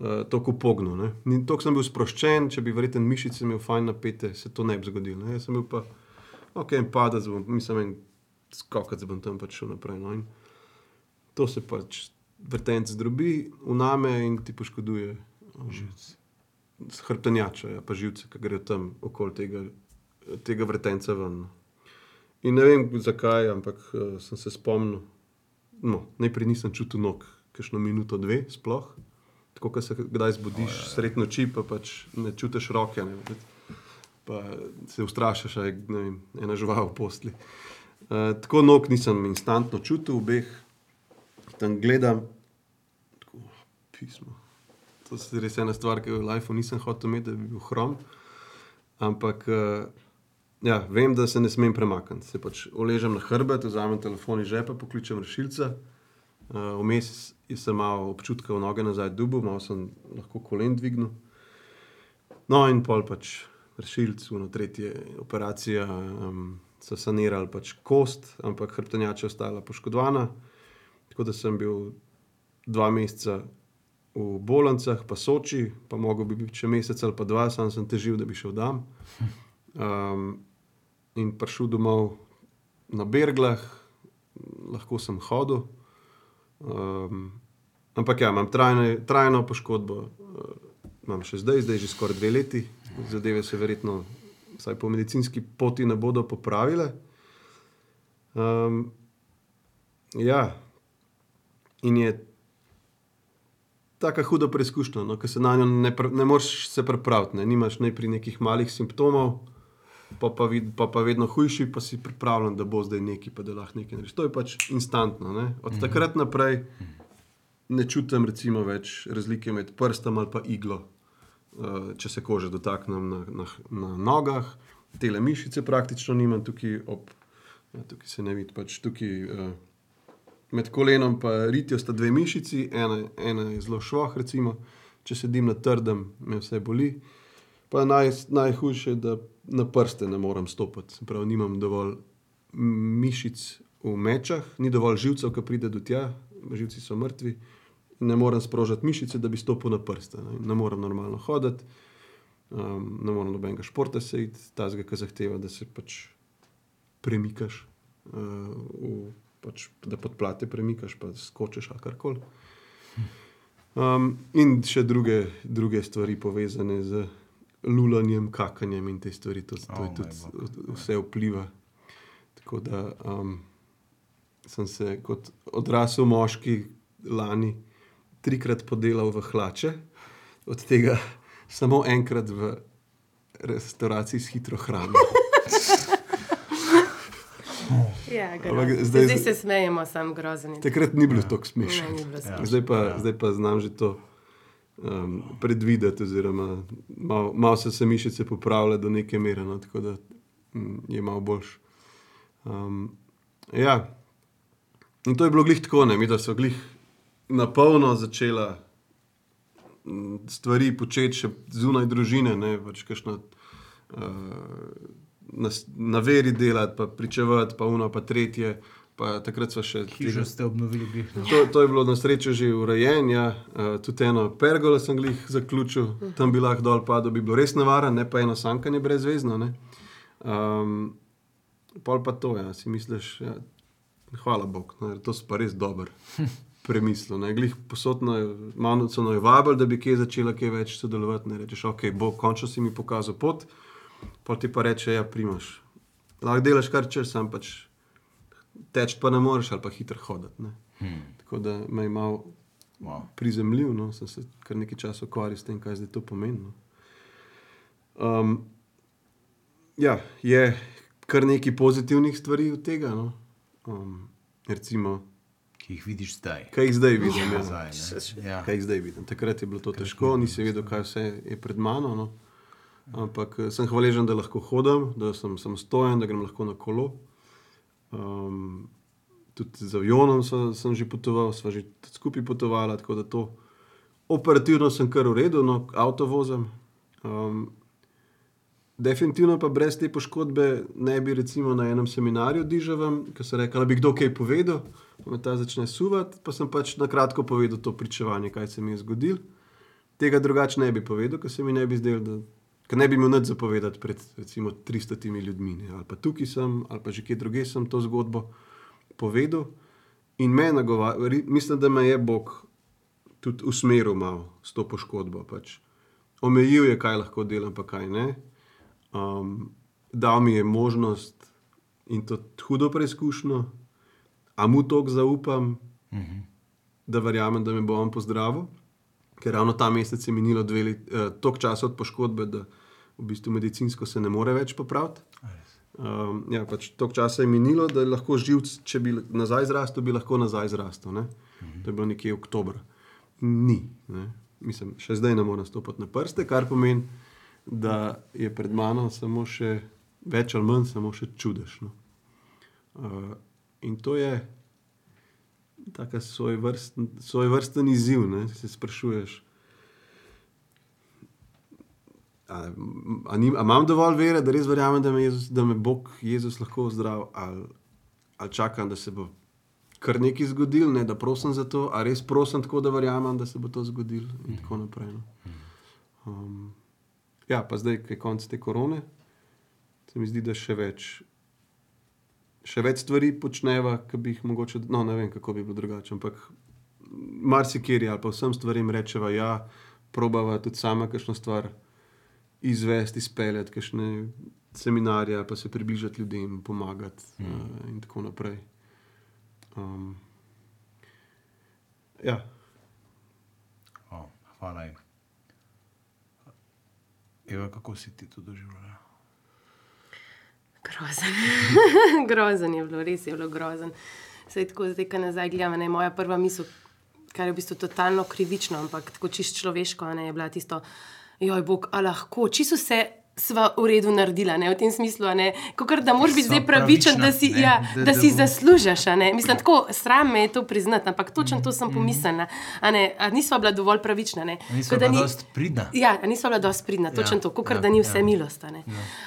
Speaker 2: Uh, tako pognil. Tako sem bil sproščen, če bi verjetno mišice imel fajn napete, se to ne bi zgodilo. Ne. Jaz sem bil pa, ok, in padec bom, mislim, en skokati bom tam pač šel naprej. No. In to se pač vrtenc zdrobi, uname in ti poškoduje um, hrbtenjača, ja, pa živce, ki grejo tam okoli tega, tega vrtenca ven. no. In ne vem zakaj, ampak uh, sem se spomnil, no, najprej nisem čutil nog, kakšno minuto, dve, sploh. Tako, ko se kdaj zbudiš oh, sred noči, pa pač ne čutiš roke, ne, pa se ustrašiš, da je ne vem, ena žival v postli. Uh, tako nog nisem instantno čutil, obeh tam gledam, tako pismo. To je res ena stvar, ki jo v lifeu nisem hotel imeti, da bi bil hrom. Ampak uh, ja, vem, da se ne smem premakniti. Se pač uležem na hrbet, vzamem telefon iz žepa, pokličem rešilca. Uh, Vmes sem malo občutka v noge nazaj dubu, malo sem lahko kolen dvignil. No, in pol pač rešilc, uno tretje operacija, um, so sanirali pač kost, ampak hrbtenjača je ostala poškodovana. Tako da sem bil dva meseca v bolnicah, pa Soči, pa mogel bi biti še mesec ali pa dva, sam sem težil, da bi šel tam. Um, in prišel domov na Berglah, lahko sem hodil. Um, ampak ja, imam trajne, trajno poškodbo, uh, imam še zdaj, zdaj že skoraj dve leti. Zadeve se verjetno, vsaj po medicinski poti, ne bodo popravile. Um, ja, in je tako huda preizkušnja, no, ker se na njo ne, ne moreš se pripraviti. Ne. Nimaš najprej nekih malih simptomov, pa pa, vid, pa pa vedno hujši, pa si pripravljen, da bo zdaj neki, pa da lahko nekaj narediš. To je pač instantno. Ne. Od takrat naprej ne čutim recimo več razlike med prstom ali pa iglo. Uh, če se kože dotaknem na, na, na nogah, tele mišice praktično nimam, tukaj, ob, ja, tukaj se ne vidi, pač tukaj uh, med kolenom in ritijo sta dve mišici, ena, ena je zelo šloh, recimo, če sedim na trdem, me vse boli. Pa naj, najhujše je, da na prste ne morem stopiti, se pravi, nimam dovolj mišic v mečah, ni dovolj živcev, ki pride do tja, živci so mrtvi. Ne morem sprožiti mišice, da bi stopil na prste. Ne, ne morem normalno hoditi, um, ne morem nobenega športa sejti, tazga, ki zahteva, da se pač premikaš, uh, v, pač, da podplate premikaš, pa skočiš ali karkoli. Um, in še druge, druge stvari povezane z lulanjem, kakanjem in te stvari, to, to
Speaker 1: O,
Speaker 2: je
Speaker 1: moj
Speaker 2: tudi vse vpliva. Tako da um, sem se kot odrasel moški lani trikrat podelal v hlače, od tega samo enkrat v restavraciji s hitro hrano.
Speaker 3: Ja,
Speaker 2: Ampak zdaj-
Speaker 3: zdaj, se smejemo, sam grozen.
Speaker 2: Takrat ni bilo tako smešno.
Speaker 3: Ne, bilo smešno.
Speaker 2: Zdaj pa,
Speaker 1: Ja.
Speaker 2: zdaj pa znam že to um, predvideti, oziroma malo mal se se mišice popravlja do neke mere, no, tako da mm, je malo boljš. Um, ja. In to je bilo glih tako, ne, mi da so glih na polno začela mm, stvari početi še zunaj družine, ne pač kakšno. Uh, Na, na veri delati, pa pričevati, pa uno, pa tretje. Pa takrat so še
Speaker 1: Hišo ste obnovili, glih. no.
Speaker 2: To, to je bilo na srečo že urejeno, ja. uh, tudi eno pergolo sem jih zaključil, tam bi lahko dol padel, bi bilo res navaren, ne pa eno sankanje brezvezno. ne. Um, pol pa to, ja, si misliš, ja, hvala Bogu, no, to si pa res dober. Premislil, ne, glih posodno, malo so noj vabili, da bi kje začela kaj več sodelovati. Ne rečeš, ok, bo, končno si mi pokazal pot, pa ti pa reče, ja, primaš. Lahko delaš kar češ, sam pač teč pa ne moreš ali pa hitro hoditi.
Speaker 1: Hmm.
Speaker 2: Tako da me je malo
Speaker 1: Wow.
Speaker 2: prizemljiv, no, sem se kar nekaj časa ukvarjal s tem, kaj zdaj to pomeni. No. Um, ja, je kar nekaj pozitivnih stvari od tega. No. Um, recimo,
Speaker 1: Ki jih vidiš zdaj.
Speaker 2: kaj jih zdaj vidim. Ja.
Speaker 1: Nazaj, ne? ja.
Speaker 2: Kaj jih zdaj vidim. Takrat je bilo to težko, nisi vedel, kaj vse je pred mano. No. Ampak eh, sem hvaležen, da lahko hodim, da sem samostojen, da grem lahko na kolo. Um, tudi z avionom so, sem že potoval, sva že skupaj potovala, tako da to operativno sem kar v redu, no, avto vozim. Um, definitivno pa brez te poškodbe ne bi recimo na enem seminarju dižavam, ker so rekli, da bi kdo kaj povedal, pa me ta začne suvati, pa sem pač na kratko povedal to pričevanje, kaj se mi je zgodilo. Tega drugače ne bi povedal, ker se mi ne bi zdelo, da ker ne bi imel nič zapovedati pred recimo 300 ljudmi. Ne. Ali pa tukaj sem, ali pa že kje druge sem to zgodbo povedal. In me nagovarja, mislim, da me je Bog tudi usmeril malo s to poškodbo. Pač. Omejil je, kaj lahko delam, pa kaj ne. Um, dal mi je možnost in to hudo preizkušnjo, a mu toliko zaupam, uh -huh. da verjamem, da me bo on pozdravil. Ker ravno ta mesec je minilo leti, uh, toliko časa od poškodbe, da v bistvu medicinsko se ne more več popraviti. Um, ja, pač toliko časa je minilo, da je lahko živ, če bi nazaj zrastel, bi lahko nazaj zrastel. Ne? To je bilo nekje oktober. Ni. Ne? Mislim, še zdaj ne morem stopiti na prste, kar pomeni, da je pred mano samo še več ali manj, samo še čudež. No? Uh, in to je tako svoj, vrsten, svoj vrsten izziv, ne? se sprašuješ. A, a, nim, a imam dovolj vere, da res verjamem, da me, Jezus, da me Bog Jezus lahko zdravi, ali, ali čakam, da se bo kar nekaj zgodilo, ne, da prosim za to, ali res prosim tako, da verjamem, da se bo to zgodilo, in tako naprej. No. Um, ja, pa zdaj, ki je konec te korone, se mi zdi, da še več. Še več stvari počneva, ki bi jih mogoče, no, ne vem, kako bi bilo drugače, ampak marsikjer ali pa vsem stvarem rečeva, ja, probava tudi sama kakšno stvar izvesti, izpeljati, kakšne seminarije, pa se približati ljudem, pomagati mm. uh, in tako naprej. Um, ja.
Speaker 1: Oh, hvala. Eva, kako si ti to doživljala?
Speaker 3: Grozen. grozen je bilo, res je bilo grozen. Sej tako, zdaj, ko nazaj gledam, ne moja prva misel, kar je v bistvu totalno krivično, ampak tako čist človeško, ne je bila tisto, joj, bog, a lahko, čisto vse. Sva v redu naredila, ne, v tem smislu, Kakor, da moraš biti zdaj pravičen, da si,
Speaker 1: ne,
Speaker 3: ja,
Speaker 1: da-
Speaker 3: da, si zaslužiš. ne. Mislim, tako sram me je to priznati, ampak točno to sem pomislila. a ne, A nisva bila dovolj pravična. ne.
Speaker 1: Nisva bila
Speaker 3: ni-
Speaker 1: dosti pridna.
Speaker 3: Ja, nisva bila dosti pridna, točno
Speaker 1: Ja,
Speaker 3: to, kot
Speaker 1: ja,
Speaker 3: da ni vse
Speaker 1: ja.
Speaker 3: milost. ne.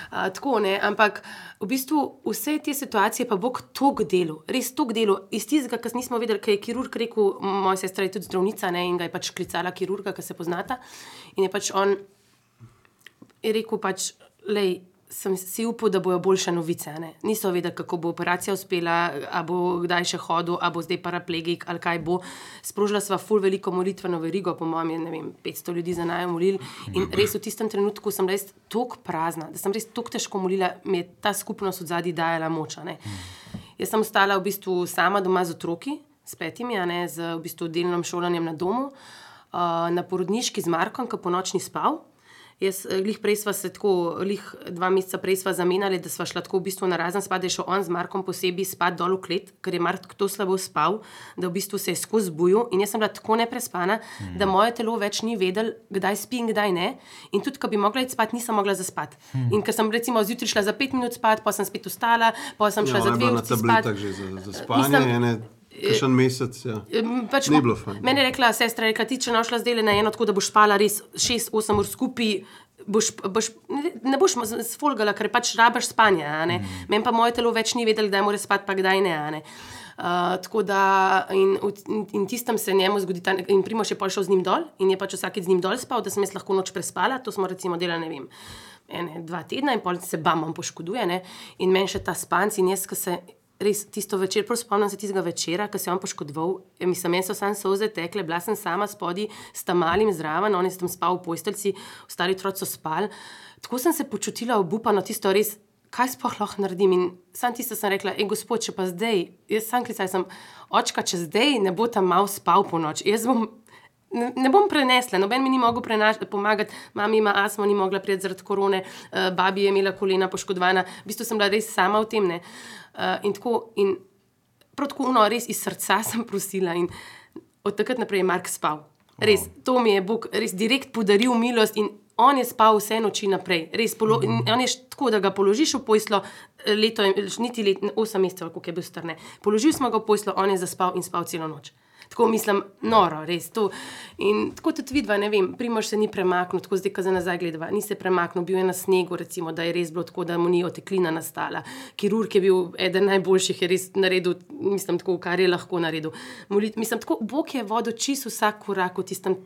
Speaker 3: A, tako ne, ampak v bistvu vse te situacije pa Bog tok delo, res tok delo. Iz tistega, kar nismo vedeli, kaj je kirurg rekel, moja sestra je tudi zdravnica ne, in ga je pač klicala kirurga, ki se poznata. In je pač on je rekel, pač, lej, sem si upal, da bojo boljše novice. Ne? Niso vedeli, kako bo operacija uspela, ali bo kdaj še hodil, ali bo zdaj paraplegik ali kaj bo. Sprožila sva ful veliko molitveno verigo, po mojem, je, ne vem, 500 ljudi za naj molili. In res v tistem trenutku sem res tako prazna, da sem res tako težko molila, mi je ta skupnost od zadaj dajala moč. Jaz sem ostala v bistvu sama doma z otroki, s petimi, ne z v bistvu delnim šolanjem na domu, uh, na porodniški z Markom, ki po noč ni spal. Jaz, eh, glih prej sva se tako, glih dva meseca prej sva zamenjali, da sva šla tako v bistvu na razen spat, da je šel on z Markom posebej spat dol v klet, ker je Mark tako slabo spal, da v bistvu se je skozi zbudil in jaz sem bila tako neprespana, mm. da moje telo več ni vedelo, kdaj spi in kdaj ne. In tudi, ko bi mogla iti spat, nisem mogla zaspati. Mm. In ker sem recimo zjutraj šla za pet minut spat, pa sem spet vstala, pa sem šla
Speaker 2: Ja,
Speaker 3: za dve uri spat.
Speaker 2: že za, za spanje,
Speaker 3: Mislim-
Speaker 2: ene, še en mesec. Ja.
Speaker 3: Em, Pač
Speaker 2: Ni bilo fajn.
Speaker 3: Meni je rekla sestra, rekla, ti če ne šla zdaj na eno, tako da boš spala res 6-8 ur skupaj. Boš, boš, ne- boš sfolgala, ker pač rabaš spanje. Mm. Meni pa moje telo več ni vedelo, kdaj mora spati, pa kdaj ne. ne. Uh, tako da in, in, in tistem se njemu zgodi, ta, in Primoš je pa šel z njim dol in je pač vsakeč z njim dol spal, da sem jaz lahko noč prespala. To smo recimo delali, ne vem, ene, dva tedna in pol se bam, on poškoduje. Ne? In meni še ta spanc in jaz, ki se res tisto večer, prav spomnim se tistega večera, ko se je on poškodoval. Ja, Mislim, meni so samo soze tekle, bila sem sama spodaj s tam malim zraven, on je tam spal v postelji, ostali otroci so spali. Tako sem se počutila obupano, tisto res. Kaj sploh lahko naredim? In sam tisto sem rekla, ej, gospod, če pa zdaj, jaz sem klicala, sem očka, če zdaj ne bo tam mal spal po noč, jaz bom, Ne, ne bom prenesla, noben mi ni mogel pomagati, mami ima astmo, ni mogla priti zaradi korone, uh, babi je imela kolena poškodovana, v bistvu sem bila res sama v tem. Uh, in tako, in prav tako, no, res iz srca sem prosila in od takrat naprej je Mark spal. Res, to mi je Bog res direkt podaril milost in on je spal vse noči naprej. Res, polo, in on je tako, da ga položiš v poslo, leto, niti let, 8 mesecev, koliko je bil strne. Položil smo ga v poslo, on je zaspal in spal celo noč. Tako mislim, noro, res to. In tako tudi vidva, ne vem, primož se ni premaknil, tako zdaj, ko za nazaj gledava, ni se premaknil, bil je na snegu, recimo, da je res bilo tako, da mu ni oteklina nastala. Kirurg je bil eden najboljših, je res naredil, mislim, tako, kar je lahko naredil. Molit, mislim, tako, Bog je vodil čist vsak korak v tistem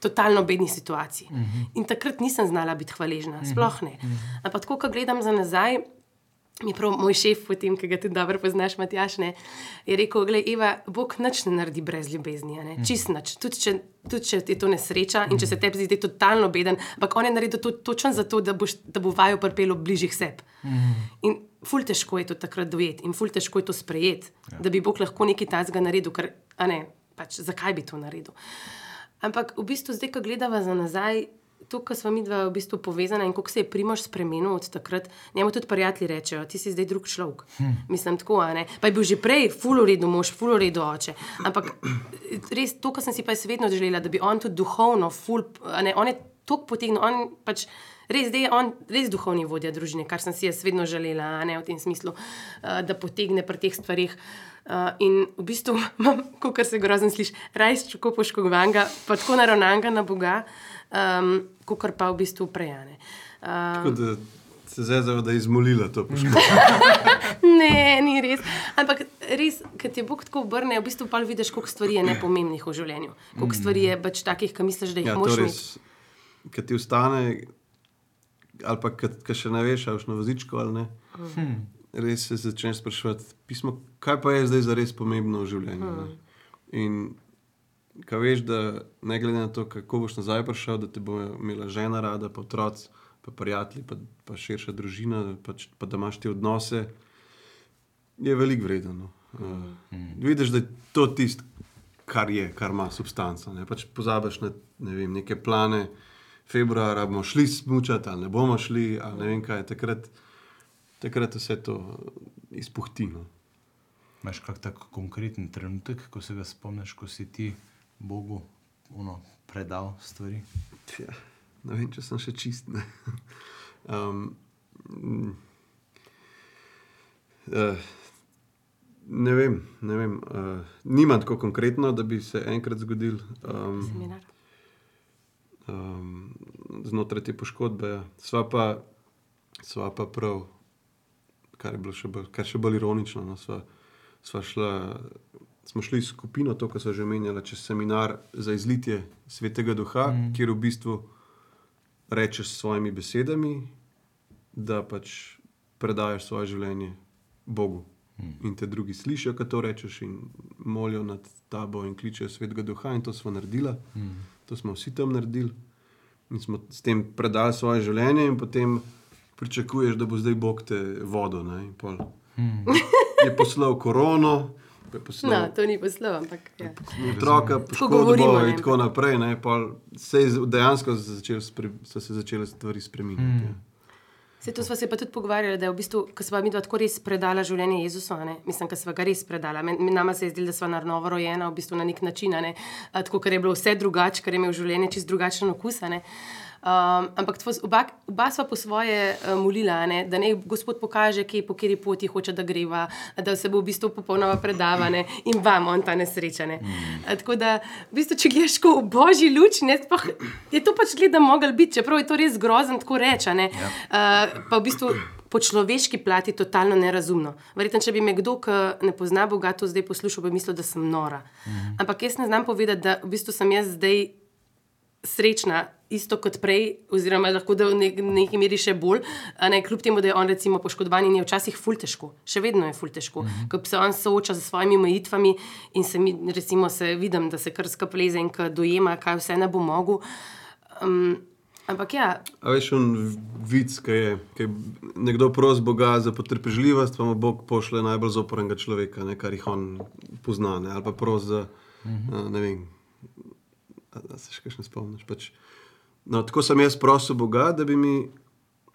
Speaker 3: totalno bedni situaciji. Uh -huh. In takrat nisem znala biti hvaležna, sploh ne. Ampak tako, ko gledam za nazaj, je prav moj šef, potem, ki ga tudi dobro poznaš, Matjaš, ne, je rekel: Glej, Eva, Bog nič ne naredi brez ljubezni, ne? čist nič. Tudi če, tudi če je to nesreča in če se tebi zdi totalno beden, ampak on je naredil to točno zato, da, boš, da bo vajo prpelo bližjih sebi. In ful težko je to takrat dojeti in ful težko je to sprejeti, ja. da bi Bog lahko nekaj tajnega naredil, ker, a ne, pač zakaj bi to naredil. Ampak v bistvu, zdaj, ko gledava za nazaj, to, kar smo mi dva v bistvu povezana in kako se je Primož spremenil od takrat, njemu tudi prijatelji rečejo, ti si zdaj drug človek. Hm. Mislim, tako. Pa je bil že prej fuloredo mož, fuloredo oče. Ampak res to, kar sem si pa jaz vedno želela, da bi on tudi duhovno, ful, ne, on je tok potegnil, on pač. Res, je on res duhovni vodja družine, kar sem si jaz vedno želela, ne v tem smislu, uh, da potegne pri teh stvarih. Uh, in v bistvu imam, kot se grozno sliši, rajš čoko poškodovanega, pa tako naravnanga na Boga, um, kot pa v bistvu prejane.
Speaker 2: Da se zdaj da je izmolila to poškodbo.
Speaker 3: ne, ni res. Ampak res, ker ti Bog tako obrne, v bistvu pa vidiš, koliko stvari je nepomembnih v življenju. Koliko stvari je pač takih, ki misliš, da jih
Speaker 2: Ja,
Speaker 3: moraš
Speaker 2: to
Speaker 3: imeti.
Speaker 2: res, ki ti ostane, ali pa ki še ne veš, ali na vozičku ali ne. Hmm. Res se začneš sprašovati, pismo, kaj pa je zdaj za res pomembno v življenju. Hmm. In kaj veš, da ne glede na to, kako boš nazaj prišel, da te bo imela žena rada, pa otroci, pa prijatelji, pa, pa širša družina, pa, pa da imaš te odnose, je veliko vredno. Uh, vidiš, da je to tisto, kar je, kar ima substanco. Ne pač pozabiš na ne vem, neke plane, februarja bomo šli smučati ali ne bomo šli, ali ne vem kaj. Takrat, takrat vse to izpuhti. No.
Speaker 1: Imaš kak tak konkreten trenutek, ko se ga spomniš, ko si ti Bogu ono, predal stvari?
Speaker 2: Ja, ne vem, če sem še čist. Ne, um, mm, uh, ne vem, ne vem uh, nimam tako konkretno, da bi se enkrat zgodil. Um,
Speaker 3: Seminar.
Speaker 2: um, znotraj te poškodbe. Ja. Sva, pa, sva pa prav, kar je bilo še bolj, kar še bolj ironično. No, sva, sva šla, smo šli skupino, to, kar so že omenjali, čez seminar za izlitje svetega duha, mm. kjer v bistvu rečeš s svojimi besedami, da pač predaš svoje življenje Bogu. In te drugi slišijo, kaj to rečeš, in molijo nad tabo, in kličejo svetega duha, in to smo naredili. Mm. To smo vsi tam naredili. In smo s tem predali svoje življenje, in potem pričakuješ, da bo zdaj Bog te vodil. ne, in pol Je poslal korono, je
Speaker 3: No,
Speaker 2: poslal
Speaker 3: to ni poslov, ampak ja.
Speaker 2: otroka, poškodbo
Speaker 3: govorimo, ne.
Speaker 2: in tako naprej. Ne, se je dejansko začel so se začele stvari spremenjati. Mm.
Speaker 3: Se to smo se pa tudi pogovarjali, da je v bistvu, ko smo mi dva tako res predala življenje Jezusu, a ne? mislim, da smo ga res predala. Men, nama se je zdelo, da smo na novo rojena, v bistvu na nek način, a ne? A, tako ker je bilo vse drugače, ker je imel življenje čist drugačen okus. a ne. Um, ampak tvo, oba, oba sva po svoje uh, molila, ne? da naj Gospod pokaže, kje, po kateri poti hoče, da greva, da se bo v bistvu popolnoma predavane in vam on ta nesrečane. Mm. Tako da, v bistvu, če gledaš ko v božji luč, ne, sploh, je to pač gleda mogel biti, čeprav je to res grozno tako reči. a ne. Uh, pa v bistvu po človeški plati totalno nerazumno. Verjetno, če bi me kdo, ki ne pozna Boga, to zdaj poslušal, bi mislil, da sem nora. Mm. Ampak jaz ne znam povedati, da v bistvu sem jaz zdaj srečna, isto kot prej, oziroma lahko da v nek, neki meri še bolj, a ne kljub temu, da je on recimo poškodovan in je včasih ful težko, še vedno je ful težko, -hmm. ko se on sooča z svojimi omejitvami in se mi, recimo, se vidim, da se kar skapleze in ka dojema, kaj vse ne bo mogel. Um, ampak ja,
Speaker 2: A veš, on vic, ki je, ki je nekdo prosi Boga za potrpežljivost, pa mu Bog pošle najbolj zopornega človeka, ne, kar jih on pozna, ne, ali pa prosi za, uh -huh. ne vem, a, a se še kaj ne spomniš. Pač, no, tako sem jaz prosil Boga, da bi mi,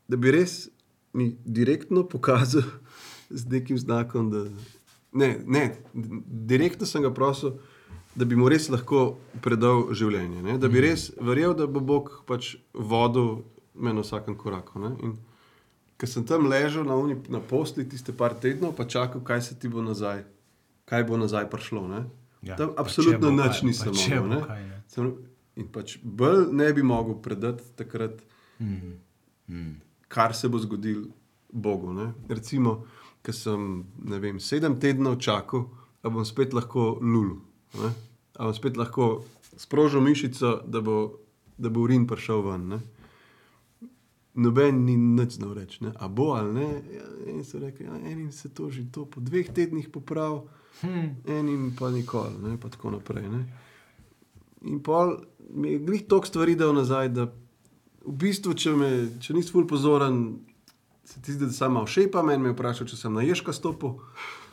Speaker 2: da bi res mi direktno pokazal z nekim znakom. Da, ne, ne, direktno sem ga prosil, da bi mu res lahko predal življenje. Ne? Da bi res verjel, da bo Bog pač vodil me na vsakem koraku. Ne? In ker sem tam ležal na, uni, na posli tiste par tednov, pa čakal, kaj se ti bo nazaj, kaj bo nazaj prišlo. Ne?
Speaker 1: Ja,
Speaker 2: Tam absolutno nič nisem mogel. In pač bolj ne bi mogel predati takrat,
Speaker 1: Mhm. Mhm.
Speaker 2: kar se bo zgodilo Bogu. Ne? Recimo, ker sem vem, sedem tednov čakal, da bom spet lahko lulu. Ne? A bom spet lahko sprožil mišico, da bo, da bo urin prišel ven. Ne? Noben ni nič znal reči, ne? a bo ali ne. Ja, in so rekli, ja, enim se to že to po dveh tednih popravi,
Speaker 1: Hmm.
Speaker 2: enim pa nikoli, ne? pa tako naprej. Ne? In pol mi je glih toliko stvari dal nazaj, da v bistvu, če, me, če nisi ful pozoren, se ti zdi, da sem malo šepa, meni me je vprašal, če sem na ježka stopil.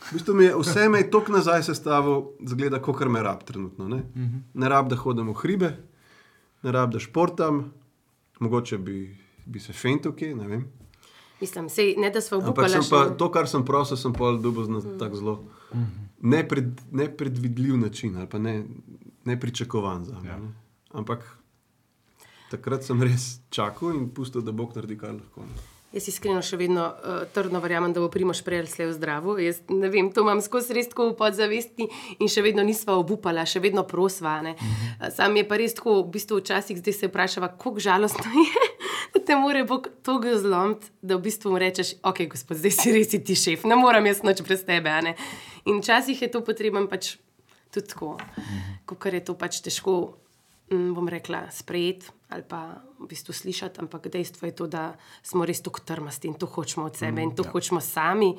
Speaker 2: V bistvu mi je vse me je toliko nazaj sestavil, zgleda, kot kar me rab trenutno. Ne, ne rab, da hodim v hribe, ne rab, da športam, mogoče bi, bi se fentil kje, ne vem.
Speaker 3: Mislim, sej, ne da smo
Speaker 2: Ampak
Speaker 3: obupali.
Speaker 2: pa, to, kar sem prosil, sem pa dobil na tak zelo nepred, nepredvidljiv način ali pa ne, nepričakovan za me.
Speaker 1: Ja.
Speaker 2: Ja. Ampak takrat sem res čakal in pustil, da Bog naredi kar lahko. Ne.
Speaker 3: Jaz iskreno še vedno uh, trdno verjamem, da bo Primoš prej ali slej v zdravu. Jaz ne vem, to imam skozi res tako v podzavesti in še vedno nisva obupala, še vedno prosva. ne. Uh, Sam je pa res tako, v bistvu včasih zdaj se vprašava, kako žalostno je, da te more Bog toliko zlomiti, da v bistvu mu rečeš, ok, gospod, zdaj si res ti šef, ne morem jaz noč brez tebe. a ne." In včasih je to potreben pač tudi tako, ker je to pač težko bom rekla, sprejeti ali pa v bistvu slišati, ampak dejstvo je to, da smo res tako trmasti in to hočemo od sebe mm, in to ja. hočemo sami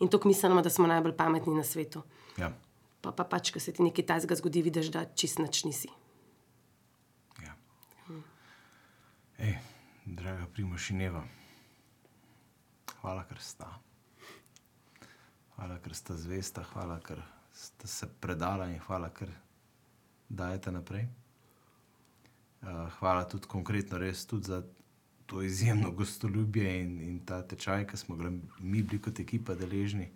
Speaker 3: in to mislimo, da smo najbolj pametni na svetu.
Speaker 1: Ja.
Speaker 3: Pa, pa pač, ko se ti nekaj tajnega zgodi, vidiš, da čist nič nisi.
Speaker 1: Ja. Ej, draga Primošineva, hvala, ker sta. Hvala, ker sta zvesta, hvala, ker ste se predala in hvala, ker dajete naprej. Uh, hvala tudi konkretno res tudi za to izjemno gostoljubje in, in ta tečaj, ki smo ga mi bili kot ekipa deležni.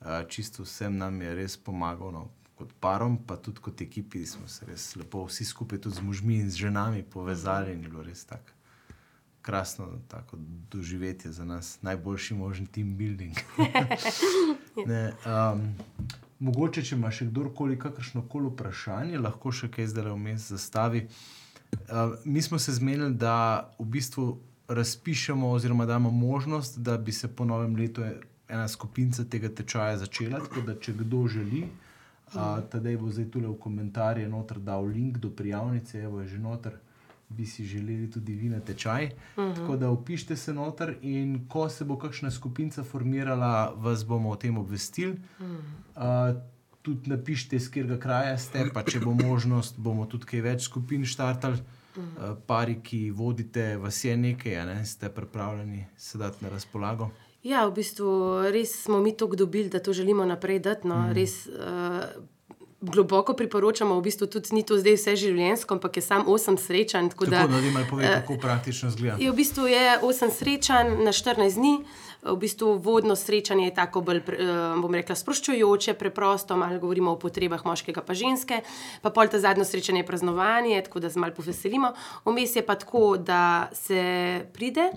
Speaker 1: Uh, čisto vsem nam je res pomagal, no, kot parom, pa tudi kot ekipi smo se res lepo vsi skupaj tudi z možmi in z ženami povezali in je bilo res tako krasno tako doživetje za nas, najboljši možen team building. ne, um, mogoče, če ima še kdorkoli kakršno koli vprašanje, lahko še kaj zdaj vmes zastavi. Uh, mi smo se zmenili, da v bistvu razpišemo, oziroma damo možnost, da bi se po novem letu ena skupina tega tečaja začela. Tako da, če kdo želi, uh, tedaj bo zdaj tule v komentarje noter dal link do prijavnice, evo je že noter. Bi si želeli tudi vi na tečaj. Uh -huh. Tako da upišite se noter, in ko se bo kakšna skupina formirala, vas bomo o tem obvestili. Uh -huh. uh, tudi napišite, iz katerega kraja ste, pa če bo možnost, bomo tudi kaj več skupin štartali. Uh, pari, ki vodite, vas je nekaj, ne? ste pripravljeni sedati na razpolago.
Speaker 3: Ja, v bistvu res smo mi to dobili, da to želimo naprej dati. No. Mm. Res uh, globoko priporočamo, v bistvu tudi ni to zdaj vse življenjsko, ampak je samo osem srečanj. Tako,
Speaker 1: Tako,
Speaker 3: da,
Speaker 1: da, da povej, kako praktično zgleda.
Speaker 3: je v bistvu je osem srečanj na 14 dni. V bistvu vodno srečanje je tako bolj, eh, bom rekla, sproščujoče, preprosto, malo govorimo o potrebah moškega pa ženske, pa pol ta zadnje srečanje je praznovanje, tako da se malo poveselimo. Vmes je pa tako, da se pride,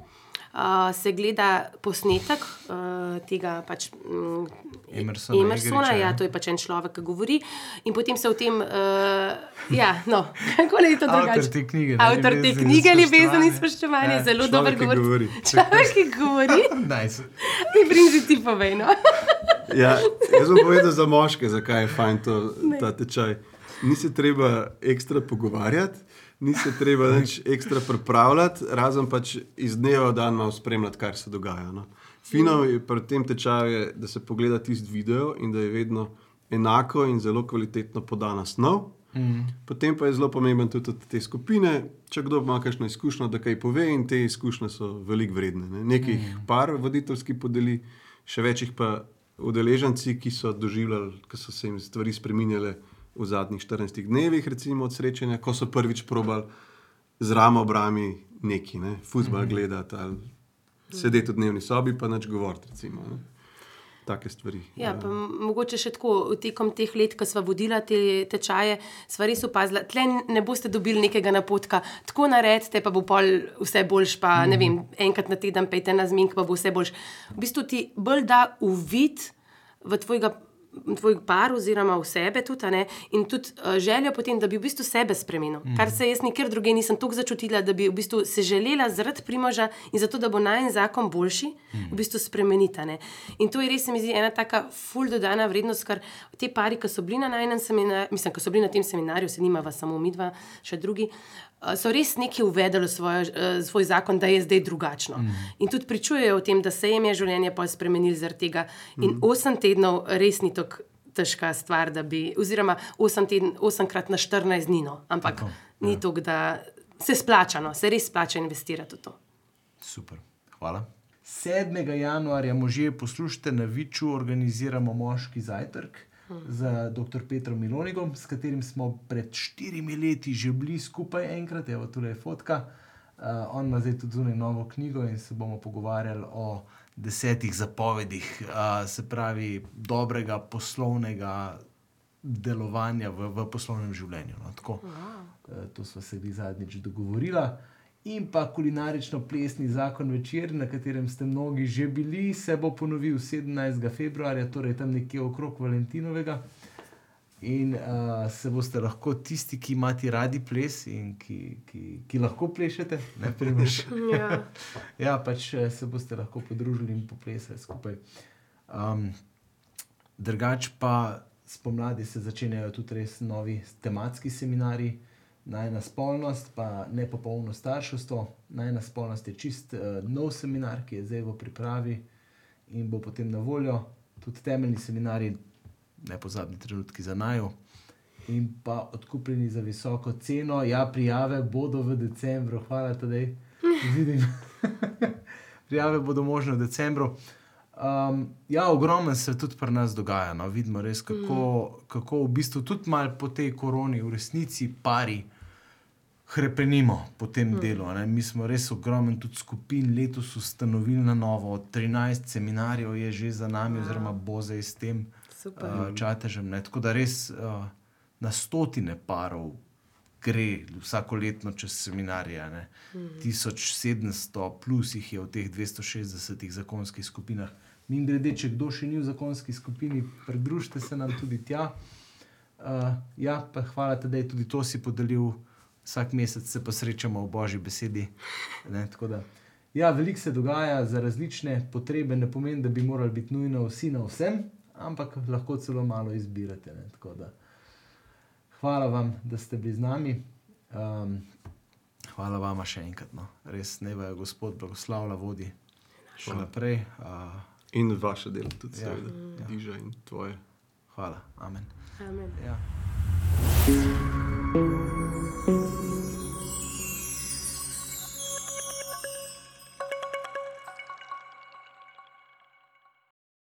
Speaker 3: uh, se gleda posnetek uh, tega pač. mm,
Speaker 1: Emersona
Speaker 3: Emersona, ja,
Speaker 1: ja.
Speaker 3: to je pač en človek, ki govori. In potem se o tem, uh, ja, no, kako je to
Speaker 1: Avtor
Speaker 3: drugače?
Speaker 1: te knjige, ne,
Speaker 3: Avtor te knjige, ljubezen in
Speaker 1: spoštovanje. Ja,
Speaker 3: zelo dober govor.
Speaker 2: govori.
Speaker 3: Človek, ki govori.
Speaker 1: Nice.
Speaker 3: Mi prinži ti povej. No.
Speaker 2: Ja, jaz bom povedal za moške, zakaj je fajn to, ta tečaj. Ni se treba ekstra pogovarjati, ni se treba nič ekstra pripravljati, razen pač iz dneva v dan malo spremljati, kaj se dogaja. No. Fino je pri tem tečaju, je, da se pogleda tisti video in da je vedno enako in zelo kvalitetno podana snov. Mm. Potem pa je zelo pomemben tudi od te skupine, če kdo ima kakšno izkušnjo, da kaj pove, in te izkušnje so veliko vredne. Ne. Nekaj jih mm. par voditeljski podeli, še več jih pa udeleženci, ki so doživljali, ki so se jim stvari spremenjale v zadnjih 14 dnevih, recimo od srečanja, ko so prvič probali z ramo obrami neki, ne, futbol gledati ali sedeti v dnevni sobi, pa nič govoriti. Recimo, ne. Take stvari.
Speaker 3: Ja, pa m- mogoče še tako tekom teh let, ko smo vodila te tečaje, smo res opazili, da ne boste dobili nekega napotka, tako naredite, pa bo pol vse boljš, pa ne vem, enkrat na teden pejte na zmenk, pa bo vse boljš. V bistvu ti bolj da uvid v tvojega. Tvoj par, oziroma v sebe, tudi, ne, in tudi uh, željo potem, da bi v bistvu sebe spremenil. Mm. Kar se jaz nikjer drugje nisem tako začutila, da bi v bistvu se želela zaradi primoža in zato, da bo najen zakon boljši, mm. v bistvu spremeniti. a ne. In to je res, se mi zdi, ena taka ful dodana vrednost, ker te pari, ki so bili na najnem seminarju, mislim, ki so bili na tem seminarju, se nimava samo mi dva, še drugi. Uh, So res nekaj uvedli v svoj, uh, svoj zakon, da je zdaj drugačno. Mm. In tudi pričujejo o tem, da se jim je življenje pol spremenilo zaradi tega. In osem tednov res ni tako težka stvar, da bi, oziroma osem teden, osemkrat na 14 dni, no. ampak tako, ni to, da se splača, no. se res splača investirati v to.
Speaker 1: Super, hvala. 7. januarja možje poslušate na Viču, organiziramo moški zajtrk z dr. Petrom Milonigom, s katerim smo pred štirimi leti že bili skupaj enkrat, evo tukaj je fotka. Uh, on ima zdaj tudi zunaj novo knjigo in se bomo pogovarjali o desetih zapovedih, uh, se pravi, dobrega poslovnega delovanja v, v poslovnem življenju. No, tako. Eh, to smo se bili zadnjič dogovorili. In pa kulinarično-plesni zakon večer, na katerem ste mnogi že bili, se bo ponovil 17. februarja, torej tam nekje okrog Valentinovega. In uh, se boste lahko tisti, ki imate radi ples in ki, ki, ki lahko plešete, ne primoš.
Speaker 3: Ja.
Speaker 1: ja, pač se boste lahko podružili in poplesali skupaj. Um, drugač pa spomladi se začenjajo tudi res novi tematski seminari. Najna spolnost, pa nepopolno starševstvo. Najna spolnost je čist uh, nov seminar, ki je zdaj v pripravi in bo potem na voljo. Tudi temeljni seminari, nepozabni trenutki za najo. In pa odkupljeni za visoko ceno. Ja, prijave bodo v decembru, hvala tudi. Vidim. prijave bodo možne v decembru. Um, ja, ogromno se tudi pri nas dogaja. No. Vidimo res, kako, mm. kako v bistvu tudi malo po tej koroni, v resnici, pari hrepenimo po tem mm. delu. Ne. Mi smo res ogromno tudi skupin letos ustanovili na novo. 13 seminarjev je že za nami, wow. oziroma bo zdaj s tem
Speaker 3: Super.
Speaker 1: uh, čatežem. Ne. Tako da res uh, na stotine parov gre vsako leto čez seminarije. ne. 1700 plus jih je v teh 260 zakonskih skupinah. Min grede, če kdo še ni v zakonski skupini, pridružite se nam tudi tja. Uh, ja, pa hvala, da je tudi to si podelil. Vsak mesec se pa srečamo v božji besedi. Ne, tako da, ja, veliko se dogaja za različne potrebe, ne pomeni, da bi morali biti nujno vsi na vsem, ampak lahko celo malo izbirate. Ne, tako da, hvala vam, da ste bili z nami. Um, hvala vam še enkrat. No. Res ne vaja Gospod blagoslavlja vodi še
Speaker 2: Hvala.
Speaker 1: naprej. Uh,
Speaker 2: In vaše delo tudi,
Speaker 1: Ja.
Speaker 2: seveda,
Speaker 1: Ja.
Speaker 2: diža in tvoje.
Speaker 1: hvala, amen.
Speaker 3: Amen.
Speaker 1: Ja.